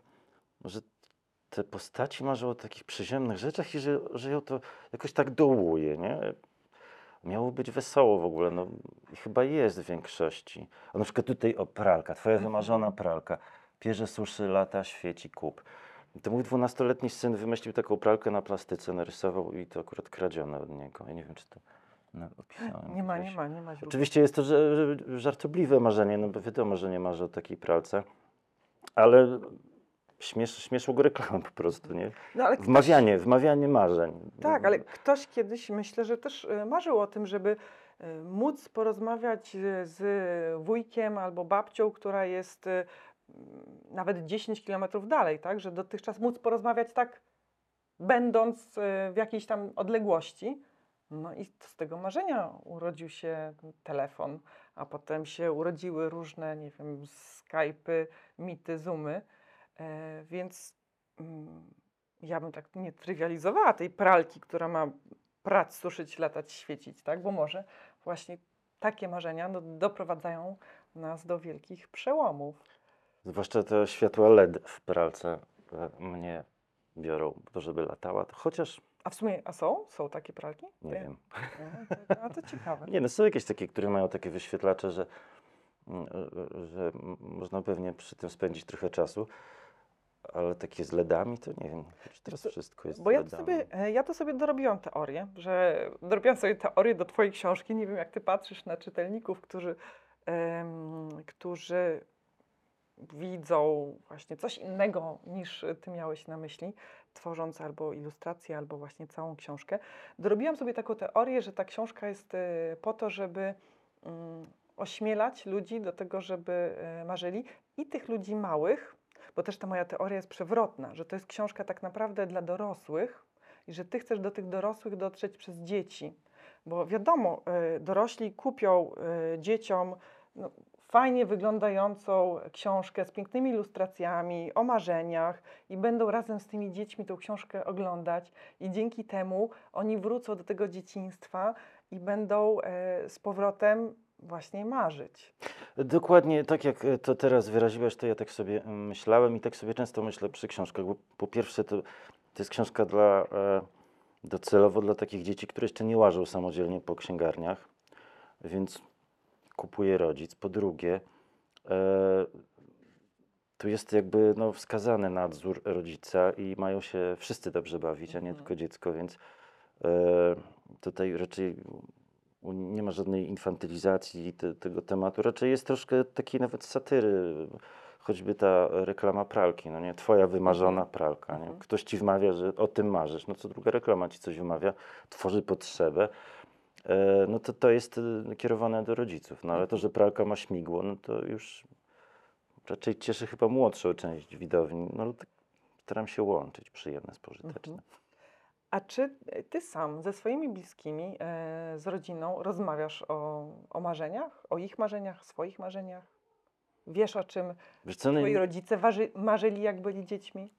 że te postaci marzą o takich przyziemnych rzeczach i że, że ją to jakoś tak dołuje, nie? Miało być wesoło w ogóle, no chyba jest w większości. A na przykład tutaj o pralka, twoja wymarzona pralka. Pierze, suszy, lata, świeci, kup. To mój dwunastoletni syn wymyślił taką pralkę na plastyce, narysował i to akurat kradzione od niego. Ja nie wiem, czy to no, opisałem Nie ma, nie ma, nie ma źródła. Oczywiście jest to żartobliwe marzenie, no bo wiadomo, że nie marzy o takiej pralce, ale śmiesz, śmieszło go reklama po prostu, nie? No, ale ktoś- Wmawianie, wmawianie marzeń. Tak, ale ktoś kiedyś myślę, że też e, marzył o tym, żeby e, móc porozmawiać e, z wujkiem albo babcią, która jest nawet 10 kilometrów dalej, tak? Że dotychczas móc porozmawiać tak, będąc w jakiejś tam odległości. No i z tego marzenia urodził się telefon, a potem się urodziły różne, nie wiem, Skype'y, mity, Zoomy. E, więc mm, ja bym tak nie trywializowała tej pralki, która ma prać, suszyć, latać, świecić, tak? Bo może właśnie takie marzenia no, doprowadzają nas do wielkich przełomów. Zwłaszcza te światła LED w pralce e, mnie biorą, to żeby latała, to chociaż A w sumie, a są? Są takie pralki? nie wiem. No, a to ciekawe. [LAUGHS] Nie, no są jakieś takie, które mają takie wyświetlacze, że, mm, e, że można pewnie przy tym spędzić trochę czasu, ale takie z LEDami to nie wiem, czy teraz co, wszystko jest Bo ja to, sobie, e, ja to sobie dorobiłam teorię, że dorobiłam sobie teorię do Twojej książki. Nie wiem, jak Ty patrzysz na czytelników, którzy, em, którzy widzą właśnie coś innego niż Ty miałeś na myśli, tworząc albo ilustrację, albo właśnie całą książkę. Dorobiłam sobie taką teorię, że ta książka jest e, po to, żeby mm, ośmielać ludzi do tego, żeby e, marzyli i tych ludzi małych, bo też ta moja teoria jest przewrotna, że to jest książka tak naprawdę dla dorosłych i że ty chcesz do tych dorosłych dotrzeć przez dzieci. Bo wiadomo, y, dorośli kupią y, dzieciom no, fajnie wyglądającą książkę z pięknymi ilustracjami o marzeniach i będą razem z tymi dziećmi tą książkę oglądać i dzięki temu oni wrócą do tego dzieciństwa i będą y, z powrotem właśnie marzyć. Dokładnie tak jak e, to teraz wyraziłaś, to ja tak sobie mm, myślałem i tak sobie często myślę przy książkach, bo po pierwsze to, to jest książka dla, e, docelowo dla takich dzieci, które jeszcze nie łażą samodzielnie po księgarniach, więc kupuje rodzic. Po drugie, e, tu jest jakby no, wskazany nadzór rodzica i mają się wszyscy dobrze bawić, a nie Mhm. tylko dziecko, więc tutaj raczej nie ma żadnej infantylizacji te, tego tematu. Raczej jest troszkę takiej nawet satyry. Choćby ta reklama pralki, no nie? Twoja wymarzona Mhm. pralka, nie? Mhm. Ktoś ci wmawia, że o tym marzysz. No co druga reklama ci coś wymawia, tworzy potrzebę. E, no to to jest e, kierowane do rodziców. No ale to, że pralka ma śmigło, no to już raczej cieszy chyba młodszą część widowni. No ale tak staram się łączyć przyjemne z. A czy ty sam ze swoimi bliskimi, e, z rodziną rozmawiasz o, o marzeniach, o ich marzeniach, swoich marzeniach? Wiesz, o czym Wiesz co, no, twoi rodzice waży, marzyli, jak byli dziećmi?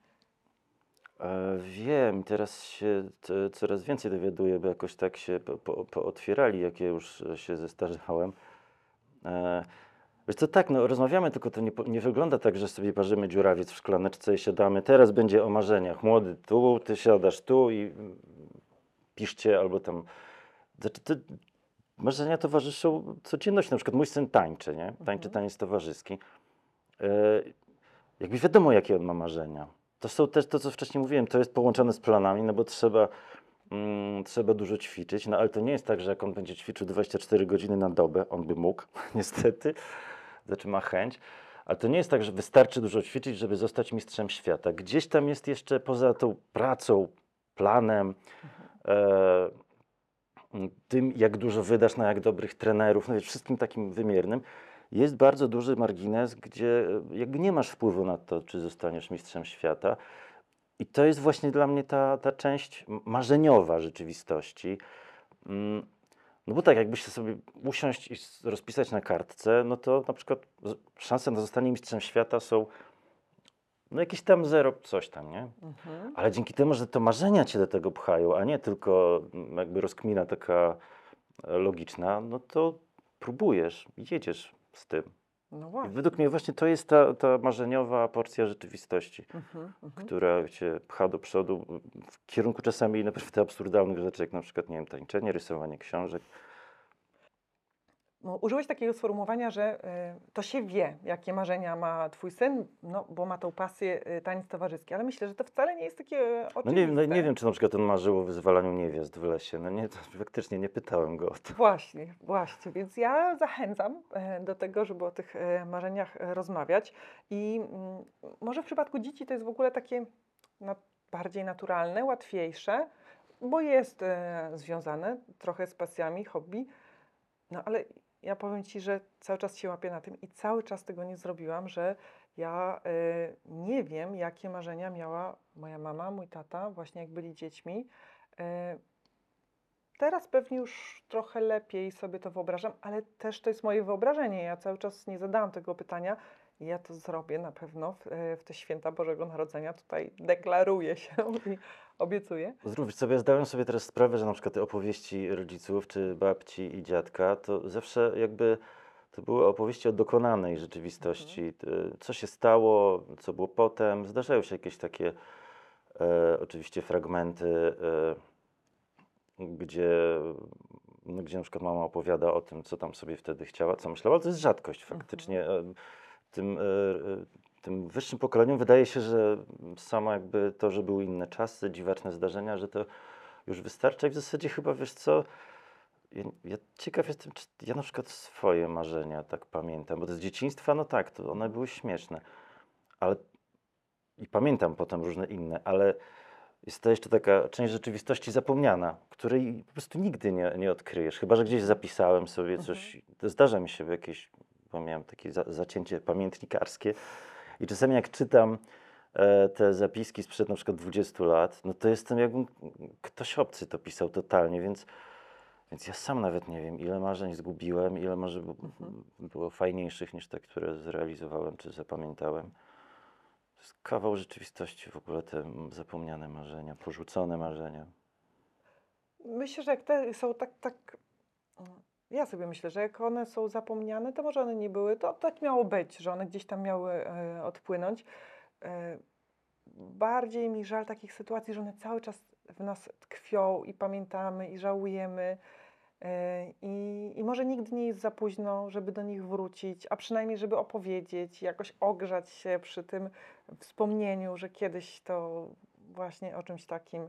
E, Wiem, teraz się coraz więcej dowiaduję, bo jakoś tak się po, po, pootwierali, jak ja już się zestarzałem. E, Wiesz co, tak, no rozmawiamy, tylko to nie, nie wygląda tak, że sobie parzymy dziurawiec w szklaneczce i siadamy. Teraz będzie o marzeniach. Młody tu, ty siadasz tu i mm, piszcie albo tam. Znaczy, te marzenia towarzyszą codzienności. Na przykład mój syn tańczy, nie? Tańczy Mhm. taniec towarzyski. E, jakby wiadomo, jakie on ma marzenia. To są też to, co wcześniej mówiłem, to jest połączone z planami, no bo trzeba, mm, trzeba dużo ćwiczyć, no ale to nie jest tak, że jak on będzie ćwiczył 24 godziny na dobę, on by mógł, [LAUGHS] niestety, znaczy ma chęć, ale to nie jest tak, że wystarczy dużo ćwiczyć, żeby zostać mistrzem świata. Gdzieś tam jest jeszcze poza tą pracą, planem, e, tym, jak dużo wydasz na jak dobrych trenerów, no wiesz, wszystkim takim wymiernym, jest bardzo duży margines, gdzie e, jakby nie masz wpływu na to, czy zostaniesz mistrzem świata. I to jest właśnie dla mnie ta, ta część marzeniowa rzeczywistości. Mm, No bo tak, jakbyś sobie usiąść i rozpisać na kartce, no to na przykład szanse na zostanie mistrzem świata są no jakieś tam zero, coś tam, nie? Mhm. Ale dzięki temu, że to marzenia cię do tego pchają, a nie tylko mm, jakby rozkmina taka e, logiczna, no to próbujesz, jedziesz z tym. No I właśnie. według mnie właśnie to jest ta, ta marzeniowa porcja rzeczywistości, Mhm, mhm. która cię pcha do przodu w kierunku czasami naprawdę absurdalnych rzeczy, jak na przykład, nie wiem, tańczenie, rysowanie książek. No, użyłeś takiego sformułowania, że y, to się wie, jakie marzenia ma twój syn, no, bo ma tą pasję y, taniec towarzyski, ale myślę, że to wcale nie jest takie No oczywiste. nie, no nie wiem, czy na przykład on marzył o wyzwalaniu niewiast w lesie. No nie, faktycznie nie pytałem go o to. Właśnie, właśnie. Więc ja zachęcam e, do tego, żeby o tych e, marzeniach e, rozmawiać. I mm, może w przypadku dzieci to jest w ogóle takie bardziej naturalne, łatwiejsze, bo jest e, związane trochę z pasjami, hobby. No ale ja powiem Ci, że cały czas się łapię na tym i cały czas tego nie zrobiłam, że ja e, nie wiem, jakie marzenia miała moja mama, mój tata, właśnie jak byli dziećmi. E, Teraz pewnie już trochę lepiej sobie to wyobrażam, ale też to jest moje wyobrażenie. Ja cały czas nie zadałam tego pytania. I Ja to zrobię na pewno w, w te święta Bożego Narodzenia. Tutaj deklaruję się [LAUGHS] i obiecuję. Zrób sobie, zdałem sobie teraz sprawę, że na przykład te opowieści rodziców, czy babci i dziadka, to zawsze jakby to były opowieści o dokonanej rzeczywistości. T- Co się stało, co było potem. Zdarzają się jakieś takie e, oczywiście fragmenty, e, gdzie, no, gdzie na przykład mama opowiada o tym, co tam sobie wtedy chciała, co myślała. To jest rzadkość faktycznie. E, Tym, e, e, tym wyższym pokoleniom wydaje się, że samo jakby to, że były inne czasy, dziwaczne zdarzenia, że to już wystarcza. I w zasadzie chyba, wiesz co, ja, ja ciekaw jestem, czy ja na przykład swoje marzenia tak pamiętam, bo to z dzieciństwa, no tak, to one były śmieszne, ale i pamiętam potem różne inne, ale jest to jeszcze taka część rzeczywistości zapomniana, której po prostu nigdy nie, nie odkryjesz, chyba, że gdzieś zapisałem sobie coś, to zdarza mi się w jakieś, bo miałem takie za, zacięcie pamiętnikarskie i czasami jak czytam e, te zapiski sprzed na przykład 20 lat, no to jestem jakbym ktoś obcy to pisał totalnie, więc, więc ja sam nawet nie wiem, ile marzeń zgubiłem, ile może bu- było fajniejszych niż te, które zrealizowałem czy zapamiętałem. To jest kawał rzeczywistości w ogóle te zapomniane marzenia, porzucone marzenia. Myślę, że jak te są tak, tak. Ja sobie myślę, że jak one są zapomniane, to może one nie były. To tak miało być, że one gdzieś tam miały e, odpłynąć. E, bardziej mi żal takich sytuacji, że one cały czas w nas tkwią i pamiętamy i żałujemy. E, I, I może nigdy nie jest za późno, żeby do nich wrócić, a przynajmniej, żeby opowiedzieć, jakoś ogrzać się przy tym wspomnieniu, że kiedyś to właśnie o czymś takim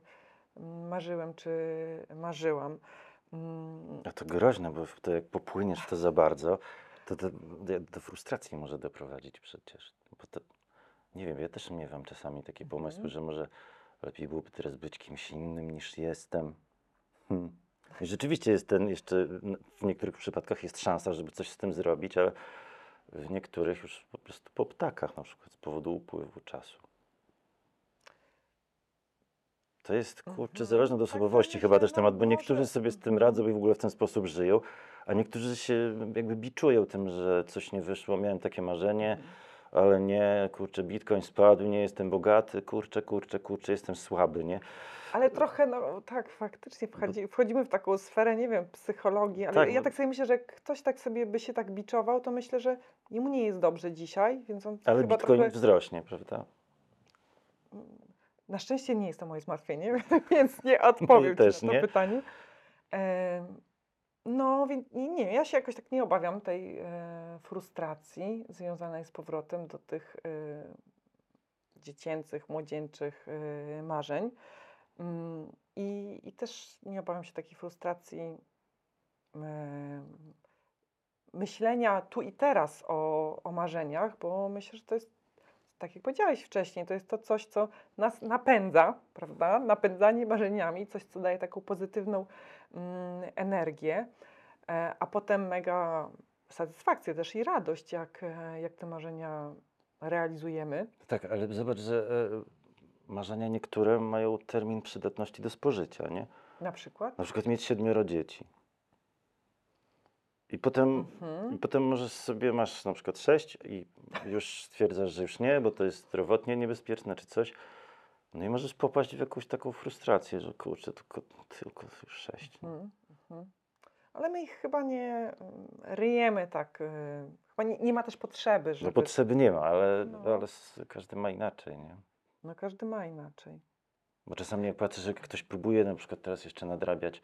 mm, marzyłem czy marzyłam. Mm, A to groźne, bo to jak popłyniesz to za bardzo, to do, do, do frustracji może doprowadzić przecież. To, nie wiem, ja też miewam czasami takie pomysły, Mhm. że może lepiej byłoby teraz być kimś innym niż jestem. Hmm. I rzeczywiście jest ten jeszcze, w niektórych przypadkach jest szansa, żeby coś z tym zrobić, ale w niektórych już po prostu po ptakach, na przykład z powodu upływu czasu. To jest kurczę Mhm. zależne od Tak, tak, osobowości chyba myślę, też no, temat, bo niektórzy sobie z tym radzą i w ogóle w ten sposób żyją, a niektórzy się jakby biczują tym, że coś nie wyszło, miałem takie marzenie, Mhm. ale nie, kurczę, bitcoin spadł, nie jestem bogaty, kurczę, kurczę, kurczę, jestem słaby, nie? Ale trochę, no tak, faktycznie wchodzi, wchodzimy w taką sferę, nie wiem, psychologii, ale Tak, ja bo- tak sobie myślę, że jak ktoś tak sobie by się tak biczował, to myślę, że jemu nie jest dobrze dzisiaj, więc on Ale chyba bitcoin trochę... wzrośnie, prawda? Na szczęście nie jest to moje zmartwienie, [LAUGHS] więc nie odpowiem ci też na to nie. pytanie. Em, No, więc nie, ja się jakoś tak nie obawiam tej e, frustracji związanej z powrotem do tych e, dziecięcych, młodzieńczych e, marzeń. Mm, I, I też nie obawiam się takiej frustracji myślenia tu i teraz o, o marzeniach, bo myślę, że to jest, tak jak powiedziałeś wcześniej, to jest to coś, co nas napędza, prawda? Napędzanie marzeniami, coś, co daje taką pozytywną mm, energię, e, a potem mega satysfakcję też i radość, jak, e, jak te marzenia realizujemy. Tak, ale zobacz, że marzenia niektóre mają termin przydatności do spożycia, nie? Na przykład? Na przykład mieć siedmioro dzieci. I potem, Mhm. i potem możesz sobie, masz na przykład sześć i już stwierdzasz, że już nie, bo to jest zdrowotnie niebezpieczne czy coś. No i możesz popaść w jakąś taką frustrację, że kurczę, tylko, tylko już sześć. nie? Mhm, mhm. Ale my ich chyba nie mm, ryjemy tak. y, Chyba nie, nie ma też potrzeby, No żeby. potrzeby nie ma, ale, No. ale każdy ma inaczej, nie? No każdy ma inaczej. Bo czasami jak patrzę, że ktoś próbuje na przykład teraz jeszcze nadrabiać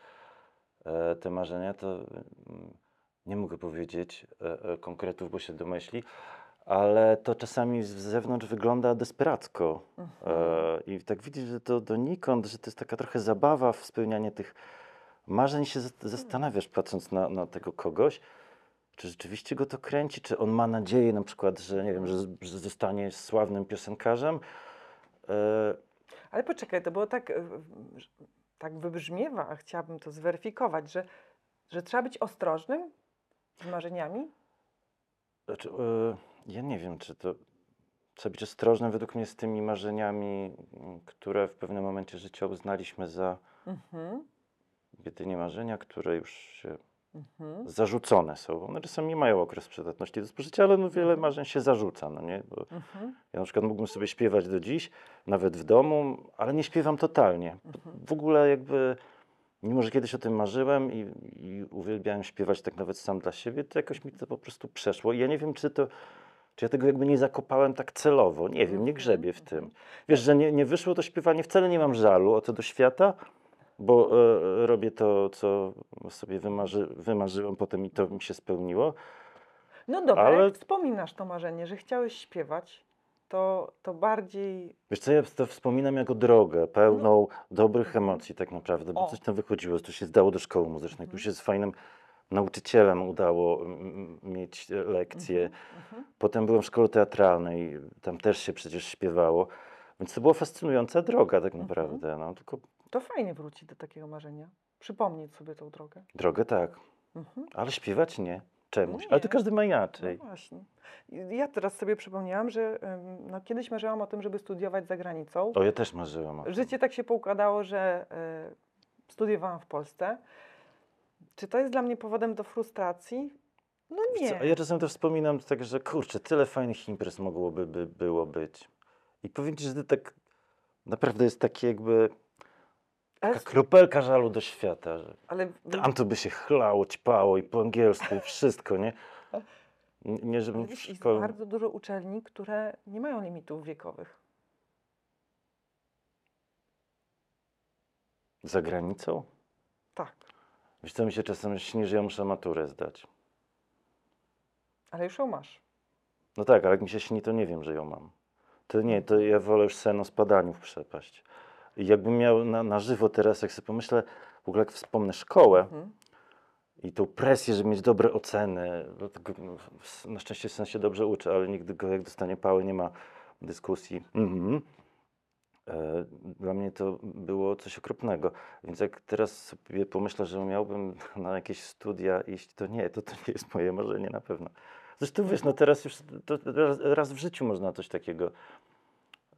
e, te marzenia, to mm, nie mogę powiedzieć e, e, konkretów, bo się domyśli, ale to czasami z zewnątrz wygląda desperacko. E, I tak widzisz, że to donikąd, że to jest taka trochę zabawa w spełnianie tych marzeń. Się zas- zastanawiasz, patrząc na, na tego kogoś, czy rzeczywiście go to kręci, czy on ma nadzieję na przykład, że nie wiem, że, że zostanie sławnym piosenkarzem. Ale poczekaj, to było tak, tak wybrzmiewa, a chciałabym to zweryfikować, że, że trzeba być ostrożnym z marzeniami. Znaczy, e, ja nie wiem, czy to trzeba być ostrożnym według mnie z tymi marzeniami, które w pewnym momencie życia uznaliśmy za Mhm. jedynie marzenia, które już się Mhm. zarzucone są. One czasami mają okres przydatności do spożycia, ale no wiele Mhm. marzeń się zarzuca, no nie? Bo Mhm. ja na przykład mógłbym sobie śpiewać do dziś, nawet w domu, ale nie śpiewam totalnie. Mhm. W ogóle jakby, mimo że kiedyś o tym marzyłem i, i uwielbiałem śpiewać tak nawet sam dla siebie, to jakoś mi to po prostu przeszło i ja nie wiem, czy to, czy ja tego jakby nie zakopałem tak celowo, nie wiem, nie Mhm, grzebię w tym. mhm. Wiesz, że nie, nie wyszło to śpiewanie, wcale nie mam żalu o to do świata, bo e, robię to, co sobie wymarzy, wymarzyłem potem i to mi się spełniło. No dobra, Ale- wspominasz to marzenie, że chciałeś śpiewać, to, to bardziej. Wiesz co, ja to wspominam jako drogę, pełną dobrych Mhm. emocji tak naprawdę, bo O. coś tam wychodziło, tu się zdało do szkoły muzycznej, tu Mhm. się z fajnym nauczycielem udało mieć e, lekcje. Mhm. Potem byłem w szkole teatralnej, tam też się przecież śpiewało, więc to była fascynująca droga tak Mhm. naprawdę, no tylko To fajnie wrócić do takiego marzenia. Przypomnieć sobie tą drogę. drogę tak, Mhm. ale śpiewać nie, czemuś, No ale to każdy ma No inaczej. właśnie. I Ja teraz sobie przypomniałam, że no, kiedyś marzyłam o tym, żeby studiować za granicą. O, ja też marzyłem o tym. Życie tak się poukładało, że e, studiowałam w Polsce. Czy to jest dla mnie powodem do frustracji? No co, nie. a ja czasem to wspominam tak, że kurczę, tyle fajnych imprez mogłoby by było być. I powiem ci, że to tak naprawdę jest takie jakby taka kropelka żalu do świata, że ale tam to by się chlało, ćpało i po angielsku i wszystko, nie? Nie, żebym wiesz, jest szkole... bardzo dużo uczelni, które nie mają limitów wiekowych. Za granicą? Tak, Wiesz co, mi się czasem śni, że ja muszę maturę zdać. ale już ją masz. No tak, ale jak mi się śni, to nie wiem, że ją mam. To nie, to ja wolę już sen o spadaniu w przepaść. Jakbym miał na, na żywo teraz, jak sobie pomyślę, w ogóle jak wspomnę szkołę, Mhm. i tą presję, żeby mieć dobre oceny. Dlatego no, s- na szczęście syn się dobrze uczy, ale nigdy go jak dostanie pały nie ma dyskusji. Mhm. E, Dla mnie to było coś okropnego. Więc jak teraz sobie pomyślę, że miałbym na jakieś studia iść, to nie, to, to nie jest moje marzenie na pewno. Zresztą wiesz, no teraz już to raz, raz w życiu można coś takiego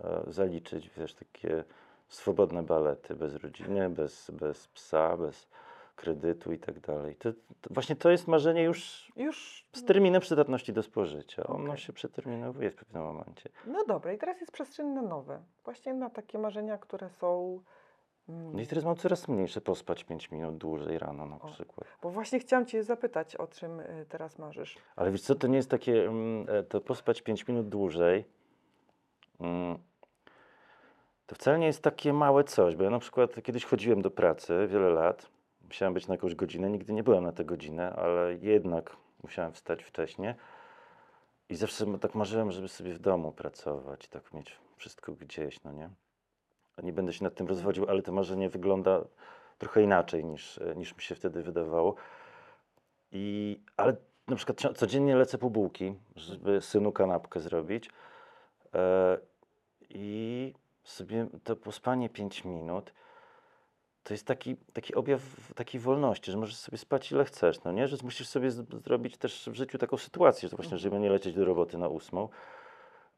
e, zaliczyć, wiesz, takie swobodne balety, bez rodziny, bez, bez psa, bez kredytu i tak dalej. To, to właśnie to jest marzenie już Już. z terminem przydatności do spożycia. Ono Okej. się przeterminowuje w pewnym momencie. No dobra, i teraz jest przestrzeń na nowe. Właśnie na takie marzenia, które są. mm, No i teraz mam coraz mniejsze pospać 5 minut dłużej rano na O. przykład. Bo właśnie chciałam Cię zapytać, o czym y, teraz marzysz. Ale wiesz co, to nie jest takie, mm, e, to pospać 5 minut dłużej, mm, to wcale nie jest takie małe coś, bo ja na przykład kiedyś chodziłem do pracy wiele lat, musiałem być na jakąś godzinę, nigdy nie byłem na tę godzinę, ale jednak musiałem wstać wcześniej i zawsze tak marzyłem, żeby sobie w domu pracować, tak mieć wszystko gdzieś, no nie? Nie będę się nad tym rozwodził, ale to marzenie wygląda trochę inaczej niż, niż mi się wtedy wydawało. I, ale na przykład codziennie lecę po bułki, żeby synu kanapkę zrobić. E, I sobie to pospanie 5 minut to jest taki, taki objaw takiej wolności, że możesz sobie spać ile chcesz, no nie? Że musisz sobie zrobić też w życiu taką sytuację, że właśnie, żeby nie lecieć do roboty na ósmą.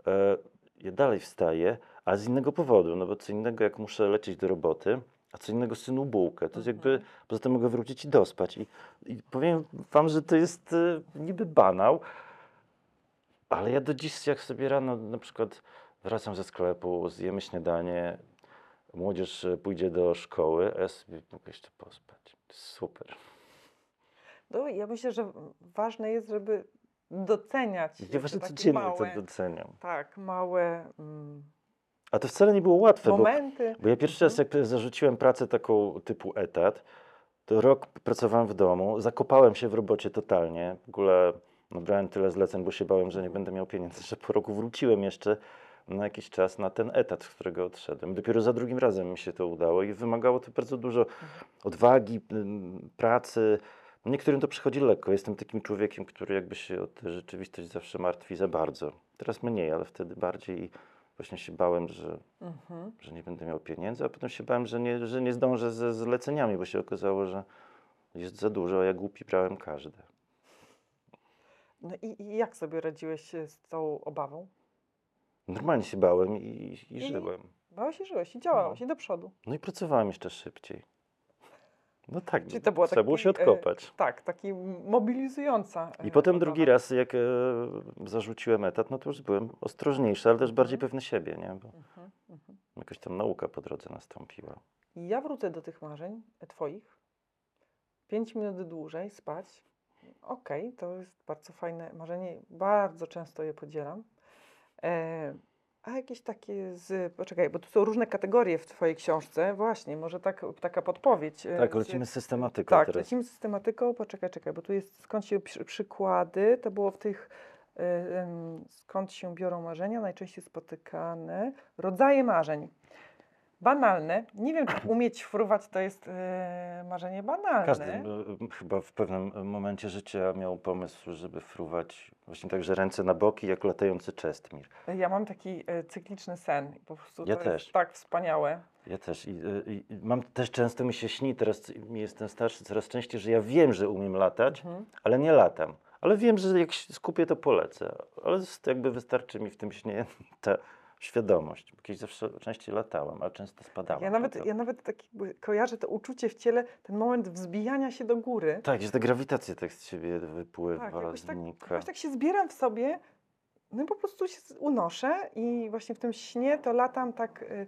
E, ja dalej wstaję, a z innego powodu, no bo co innego jak muszę lecieć do roboty, a co innego synu bułkę. To jest jakby, Mhm. poza tym mogę wrócić i dospać. I, i powiem wam, że to jest e, niby banał, ale ja do dziś jak sobie rano na przykład wracam ze sklepu, zjemy śniadanie, młodzież e, pójdzie do szkoły, a ja sobie mogę jeszcze pospać. Super. No, ja myślę, że ważne jest, żeby doceniać Ja właśnie codziennie małe, to doceniam. tak, małe mm, A to wcale nie było łatwe, bo momenty. Bo ja pierwszy raz, jak zarzuciłem pracę taką typu etat, to rok pracowałem w domu, zakopałem się w robocie totalnie. W ogóle no, brałem tyle zleceń, bo się bałem, że nie będę miał pieniędzy, że po roku wróciłem jeszcze na jakiś czas na ten etat, z którego odszedłem. Dopiero za drugim razem mi się to udało i wymagało to bardzo dużo odwagi, pracy. Niektórym to przychodzi lekko. Jestem takim człowiekiem, który jakby się o tę rzeczywistość zawsze martwi za bardzo. Teraz mniej, ale wtedy bardziej i właśnie się bałem, że Mhm. że nie będę miał pieniędzy, a potem się bałem, że nie, że nie zdążę ze zleceniami, bo się okazało, że jest za dużo, a ja głupi brałem każde. No i, i jak sobie radziłeś e, z tą obawą? Normalnie się bałem i, i I? żyłem. Bałeś i żyłeś i działałeś No. i do przodu. No i pracowałem jeszcze szybciej. No tak, Czyli to było trzeba było taki, się e, odkopać. Tak, taki mobilizująca. I e, potem obawa. drugi raz, jak e, zarzuciłem etat, no to już byłem ostrożniejszy, ale też bardziej Mhm. pewny siebie, nie? Bo Mhm, mhm. jakoś tam nauka po drodze nastąpiła. I Ja wrócę do tych marzeń e, twoich. Pięć minut dłużej spać. Okej, to jest bardzo fajne marzenie. Bardzo często je podzielam. E, a jakieś takie z. Poczekaj, bo tu są różne kategorie w Twojej książce. Właśnie, może tak, taka podpowiedź. e, Tak, lecimy z systematyką Tak, teraz. lecimy z systematyką. Poczekaj, czekaj, bo tu jest skąd się przy, przykłady. To było w tych. y, em, skąd się biorą marzenia, najczęściej spotykane. Rodzaje marzeń. Banalne. Nie wiem, czy umieć fruwać to jest e, marzenie banalne. Każdy e, chyba w pewnym momencie życia miał pomysł, żeby fruwać właśnie tak, że ręce na boki, jak latający Czestmir. Ja mam taki e, cykliczny sen. Po prostu Ja to też. jest tak wspaniałe. Ja też. I, i, i mam też często mi się śni, teraz mi jestem starszy coraz częściej, że ja wiem, że umiem latać, Mhm. ale nie latam. Ale wiem, że jak się skupię, to polecę. Ale jakby wystarczy mi w tym śnie ta świadomość. Kiedyś zawsze częściej latałem, a często spadałem. Ja nawet, ja nawet tak jakby kojarzę to uczucie w ciele, ten moment wzbijania się do góry. Tak, że ta grawitacja tak z ciebie wypływa, Tak, jakoś tak, jakoś tak się zbieram w sobie, no i po prostu się unoszę i właśnie w tym śnie to latam tak y,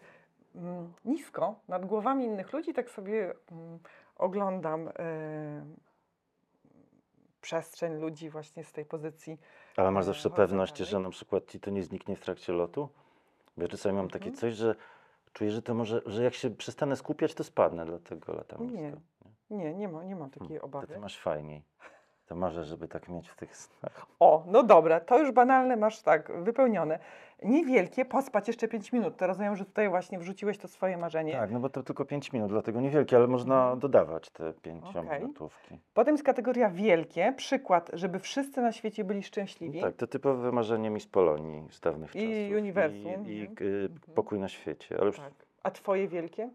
mm, nisko, nad głowami innych ludzi, tak sobie mm, oglądam y, przestrzeń ludzi właśnie z tej pozycji. Ale masz e, zawsze pewność, że na przykład ci to nie zniknie w trakcie lotu? Bo ja czasami mam takie Mhm. coś, że czuję, że to może, że jak się przestanę skupiać, to spadnę, dlatego latam. Nie, nisko. Nie, nie, ma, nie mam takiej Hmm, To obawy. ty masz fajniej. To marzę, żeby tak mieć w tych snach. O, no dobra, to już banalne masz tak wypełnione. Niewielkie, pospać jeszcze 5 minut. To rozumiem, że tutaj właśnie wrzuciłeś to swoje marzenie. Tak, no bo to tylko 5 minut, dlatego niewielkie, ale można Mhm. dodawać te Okej. 5-minutówki. Potem jest kategoria wielkie, przykład, żeby wszyscy na świecie byli szczęśliwi. Tak, to typowe marzenie mi z Polonii z dawnych I czasów. uniwersum, I, i nie? y, Mhm. pokój na świecie, ale już Tak. A twoje wielkie?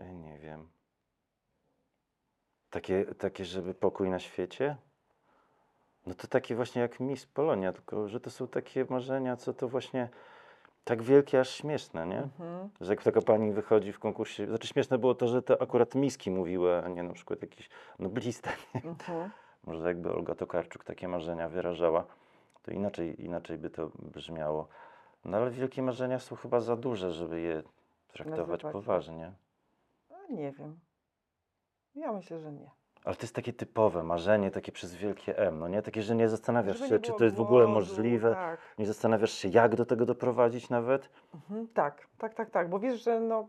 nie wiem. Takie, takie, żeby pokój na świecie? No to takie właśnie jak Miss Polonia, tylko że to są takie marzenia, co to właśnie tak wielkie, aż śmieszne, nie? Mhm. Że jak taka pani wychodzi w konkursie, znaczy śmieszne było to, że to akurat miski mówiły, a nie na przykład jakieś noblista. Mhm. Może jakby Olga Tokarczuk takie marzenia wyrażała, to inaczej, inaczej by to brzmiało. No ale wielkie marzenia są chyba za duże, żeby je traktować Nazywać. poważnie. A nie wiem. Ja myślę, że nie. Ale to jest takie typowe marzenie, takie przez wielkie M, no nie? Takie, że nie zastanawiasz Żeby się, nie czy było to jest w ogóle głodu, możliwe, Tak. nie zastanawiasz się, jak do tego doprowadzić nawet. Mhm. tak, tak, tak, tak, bo wiesz, że no,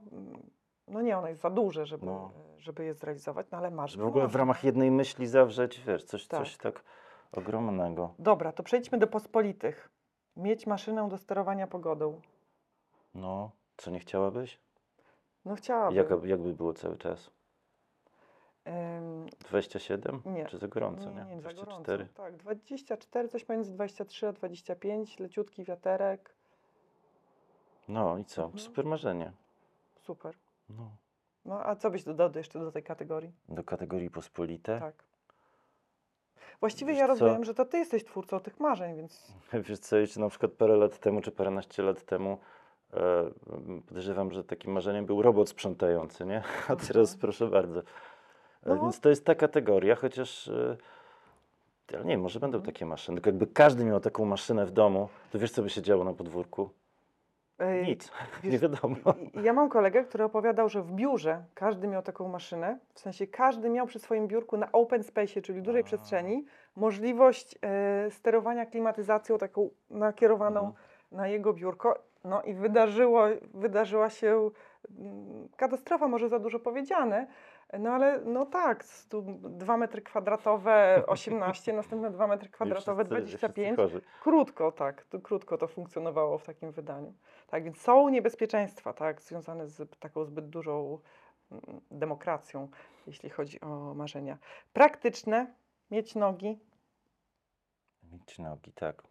no nie, one jest za duże, żeby, No. żeby je zrealizować, no ale masz. Żeby w ogóle w ramach jednej myśli zawrzeć, wiesz, coś Tak. coś tak ogromnego. Dobra, to przejdźmy do pospolitych. Mieć maszynę do sterowania pogodą. No, co nie chciałabyś? No chciałabym. Jaka, jakby było cały czas? Em, 27? Nie. Czy za gorąco, nie, nie? nie, za gorąco. 24? Tak, 24, coś pomiędzy 23 a 25, leciutki wiaterek. No i co? Mhm. Super marzenie. Super. No. No a co byś dodał jeszcze do tej kategorii? Do kategorii pospolite? Tak. Właściwie Wiesz ja co? rozumiem, że to ty jesteś twórcą tych marzeń, więc [LAUGHS] Wiesz co, jeszcze na przykład parę lat temu, czy paręnaście lat temu E, podejrzewam, że takim marzeniem był robot sprzątający, nie? [LAUGHS] A teraz proszę bardzo. E, No. Więc to jest ta kategoria, chociaż. E, ale nie wiem, może będą takie maszyny. Tylko jakby każdy miał taką maszynę w domu, to wiesz, co by się działo na podwórku? Ej, Nic, [LAUGHS] wiesz, nie wiadomo. Ja mam kolegę, który opowiadał, że w biurze każdy miał taką maszynę, w sensie każdy miał przy swoim biurku na open space, czyli dużej A. przestrzeni, możliwość e, sterowania klimatyzacją taką nakierowaną Mhm. na jego biurko. No i wydarzyło, wydarzyła się katastrofa, może za dużo powiedziane, no ale no tak, tu 2 metry kwadratowe [LAUGHS] 18, następne 2 metry kwadratowe wszyscy- wszyscy 25. chorzy. Krótko, tak, to, krótko to funkcjonowało w takim wydaniu. Tak, więc są niebezpieczeństwa, tak, związane z taką zbyt dużą mm, demokracją, jeśli chodzi o marzenia. Praktyczne, mieć nogi, Mieć nogi, tak.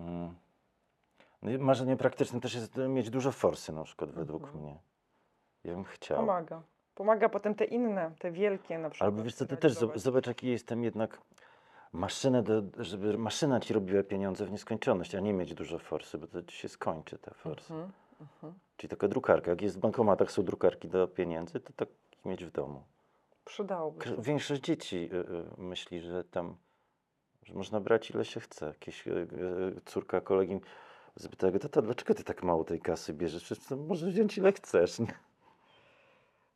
Mm. No marzenie praktyczne też jest e, mieć dużo forsy na przykład według Mhm. mnie. Ja bym chciał. pomaga. Pomaga potem te inne, te wielkie na przykład. Albo wiesz co, ty też zobacz jaki jestem jednak maszynę, do, żeby maszyna ci robiła pieniądze w nieskończoność, a nie mieć dużo forsy, bo to ci się skończy ta forsa. Mhm, mhm. Czyli taka drukarka. Jak jest w bankomatach są drukarki do pieniędzy, to tak mieć w domu. Przydałoby się. Większość dzieci y, y, myśli, że tam że można brać ile się chce. Jakieś y, córka kolegi zapytała go, tata, dlaczego ty tak mało tej kasy bierzesz? Przecież możesz wziąć ile chcesz. Nie?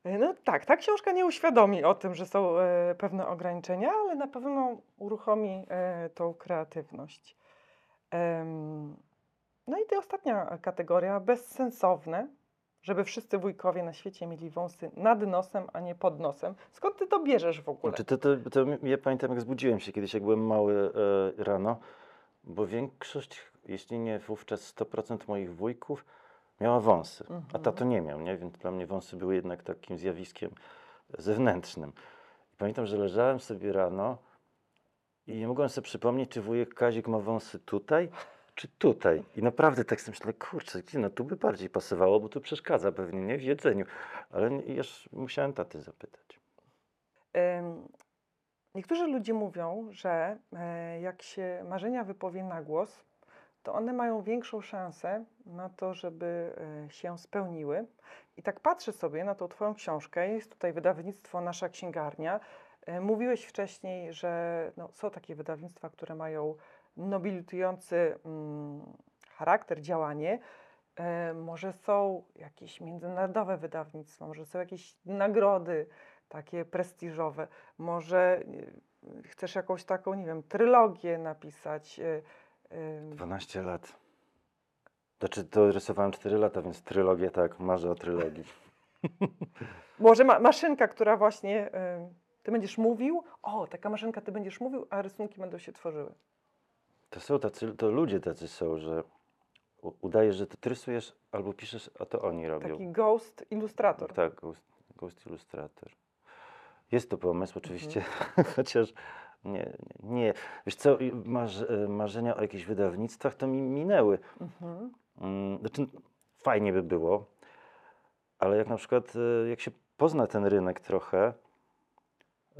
E, No tak, ta książka nie uświadomi o tym, że są e, pewne ograniczenia, ale na pewno uruchomi e, tą kreatywność. Em, no i ta ostatnia kategoria, bezsensowne, żeby wszyscy wujkowie na świecie mieli wąsy nad nosem, a nie pod nosem. Skąd ty to bierzesz w ogóle? Znaczy, to, to, to ja pamiętam, jak zbudziłem się kiedyś, jak byłem mały e, rano, bo większość, jeśli nie wówczas 100% moich wujków miała wąsy, a Mhm. tato nie miał, nie? więc dla mnie wąsy były jednak takim zjawiskiem zewnętrznym. I pamiętam, że leżałem sobie rano i nie mogłem sobie przypomnieć, czy wujek Kazik ma wąsy tutaj, czy tutaj. I naprawdę tak sobie myślę, kurczę, gdzie, no tu by bardziej pasowało, bo tu przeszkadza pewnie, nie? W jedzeniu. Ale już musiałem taty zapytać. Niektórzy ludzie mówią, że e, jak się marzenia wypowie na głos, to one mają większą szansę na to, żeby e, się spełniły. I tak patrzę sobie na tą Twoją książkę. Jest tutaj wydawnictwo Nasza Księgarnia. E, Mówiłeś wcześniej, że no, są takie wydawnictwa, które mają nobilitujący mm, charakter, działanie. E, Może są jakieś międzynarodowe wydawnictwa, może są jakieś nagrody takie prestiżowe. Może e, chcesz jakąś taką, nie wiem, trylogię napisać. e, 12 lat. Znaczy, to rysowałem 4 lata, więc trylogię tak, marzę o trylogii. [LAUGHS] Może ma, maszynka, która właśnie ty będziesz mówił, o, taka maszynka, ty będziesz mówił, a rysunki będą się tworzyły. To są tacy, to ludzie tacy są, że u- udajesz, że ty rysujesz albo piszesz, a to oni robią. Taki ghost ilustrator. Tak, Ghost, Ghost Illustrator. Jest to pomysł oczywiście, Mhm. [LAUGHS] chociaż nie, nie. Wiesz co, marz, e, marzenia o jakichś wydawnictwach to mi minęły. Mhm. Mm, Znaczy, fajnie by było, ale jak na przykład, e, jak się pozna ten rynek trochę,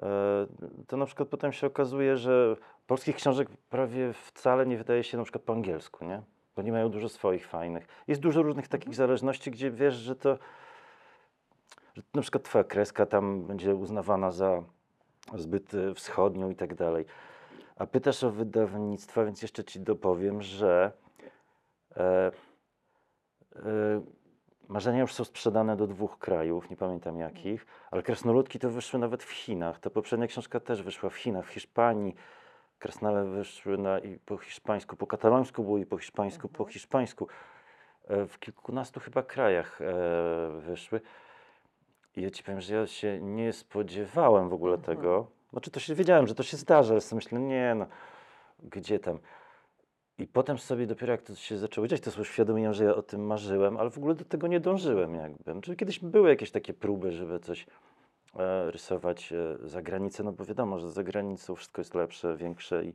e, to na przykład potem się okazuje, że polskich książek prawie wcale nie wydaje się na przykład po angielsku, nie? Bo nie mają dużo swoich fajnych. Jest dużo różnych takich zależności, gdzie wiesz, że to, że na przykład twoja kreska tam będzie uznawana za zbyt e, wschodnią i tak dalej. A pytasz o wydawnictwa, więc jeszcze ci dopowiem, że e, e, marzenia już są sprzedane do dwóch krajów, nie pamiętam jakich, ale krasnoludki to wyszły nawet w Chinach. Ta poprzednia książka też wyszła w Chinach, w Hiszpanii. Krasnale wyszły na, i po hiszpańsku, po katalońsku było i po hiszpańsku, po hiszpańsku. E, w kilkunastu chyba krajach e, wyszły. I ja ci powiem, że ja się nie spodziewałem w ogóle Mhm. tego. Znaczy to się wiedziałem, że to się zdarza, ale sobie myślę, nie no, gdzie tam. I potem sobie dopiero jak to się zaczęło dziać, to sobie uświadomiłem, że ja o tym marzyłem, ale w ogóle do tego nie dążyłem jakby. Znaczy, kiedyś były jakieś takie próby, żeby coś e, rysować e, za granicę, no bo wiadomo, że za granicą wszystko jest lepsze, większe i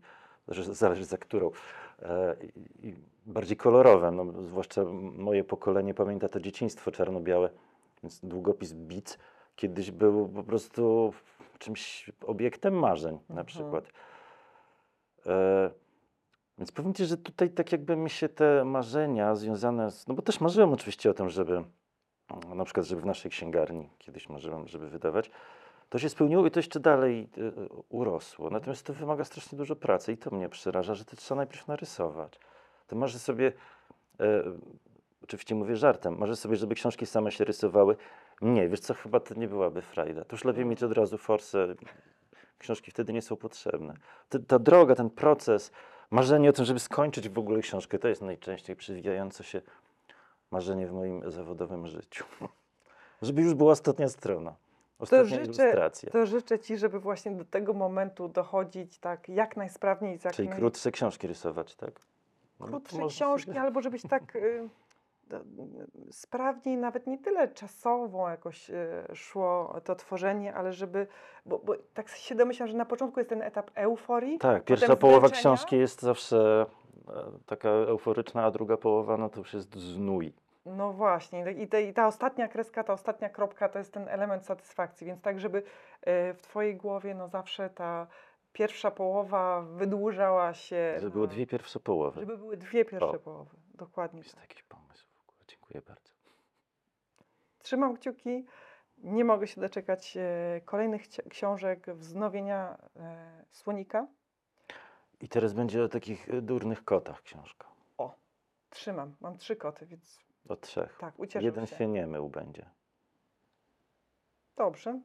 zależy, za którą. E, i, bardziej kolorowe, no, zwłaszcza moje pokolenie pamięta to dzieciństwo czarno-białe, więc długopis Bic kiedyś był po prostu czymś obiektem marzeń na Mhm. przykład. E, Więc powiem Ci, że tutaj tak jakby mi się te marzenia związane z... No bo też marzyłem oczywiście o tym, żeby na przykład, żeby w naszej księgarni, kiedyś marzyłem, żeby wydawać, to się spełniło i to jeszcze dalej y, y, urosło. Natomiast to wymaga strasznie dużo pracy i to mnie przeraża, że to trzeba najpierw narysować. To marzę sobie, e, oczywiście mówię żartem, marzę sobie, żeby książki same się rysowały. Nie, wiesz co, chyba to nie byłaby frajda. To już lepiej mieć od razu forsę. Książki wtedy nie są potrzebne. Ta, ta droga, ten proces, marzenie o tym, żeby skończyć w ogóle książkę, to jest najczęściej przewijające się marzenie w moim zawodowym życiu. [LAUGHS] Żeby już była ostatnia strona. Ostatnia życzę- ilustracja. To życzę Ci, żeby właśnie do tego momentu dochodzić tak jak najsprawniej, jak Czyli naj... krótsze książki rysować, tak? No, to krótsze może książki, sobie- albo żebyś tak y, sprawniej, nawet nie tyle czasowo jakoś y, szło to tworzenie, ale żeby, bo, bo tak się domyślam, że na początku jest ten etap euforii. Tak, pierwsza połowa zmęczenia. książki jest zawsze e, taka euforyczna, a druga połowa no to już jest znój. No właśnie, i, te, i ta ostatnia kreska, ta ostatnia kropka to jest ten element satysfakcji, więc tak, żeby y, w Twojej głowie no zawsze ta pierwsza połowa wydłużała się. Żeby było dwie pierwsze połowy. Żeby były dwie pierwsze O. połowy, dokładnie. Jest Tak. jakiś pomysł. Dziękuję bardzo. Trzymam kciuki. Nie mogę się doczekać e, kolejnych książek, wznowienia e, Słonika. I teraz będzie o takich e, durnych kotach książka. Trzymam. Mam trzy koty, więc O trzech. tak, Jeden się. się nie mył będzie. Dobrze.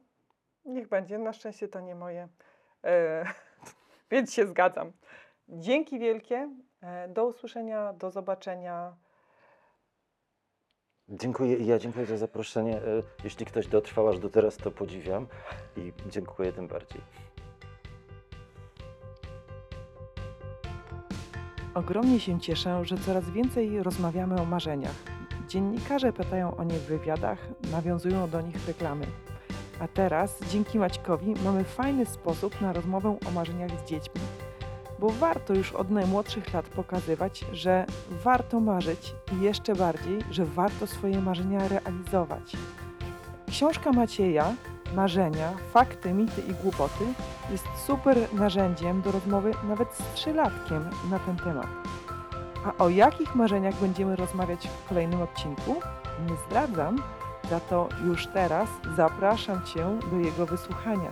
Niech będzie. Na szczęście to nie moje. E, [LAUGHS] więc się zgadzam. Dzięki wielkie. Do usłyszenia, do zobaczenia. Dziękuję i ja dziękuję za zaproszenie. E, Jeśli ktoś dotrwał aż do teraz, to podziwiam i dziękuję tym bardziej. Ogromnie się cieszę, że coraz więcej rozmawiamy o marzeniach. Dziennikarze pytają o nie w wywiadach, nawiązują do nich reklamy. A teraz, dzięki Maćkowi, mamy fajny sposób na rozmowę o marzeniach z dziećmi. Bo warto już od najmłodszych lat pokazywać, że warto marzyć i jeszcze bardziej, że warto swoje marzenia realizować. Książka Macieja, Marzenia, Fakty, Mity i Głupoty jest super narzędziem do rozmowy nawet z trzylatkiem na ten temat. A o jakich marzeniach będziemy rozmawiać w kolejnym odcinku? Nie zdradzam, za to już teraz zapraszam Cię do jego wysłuchania.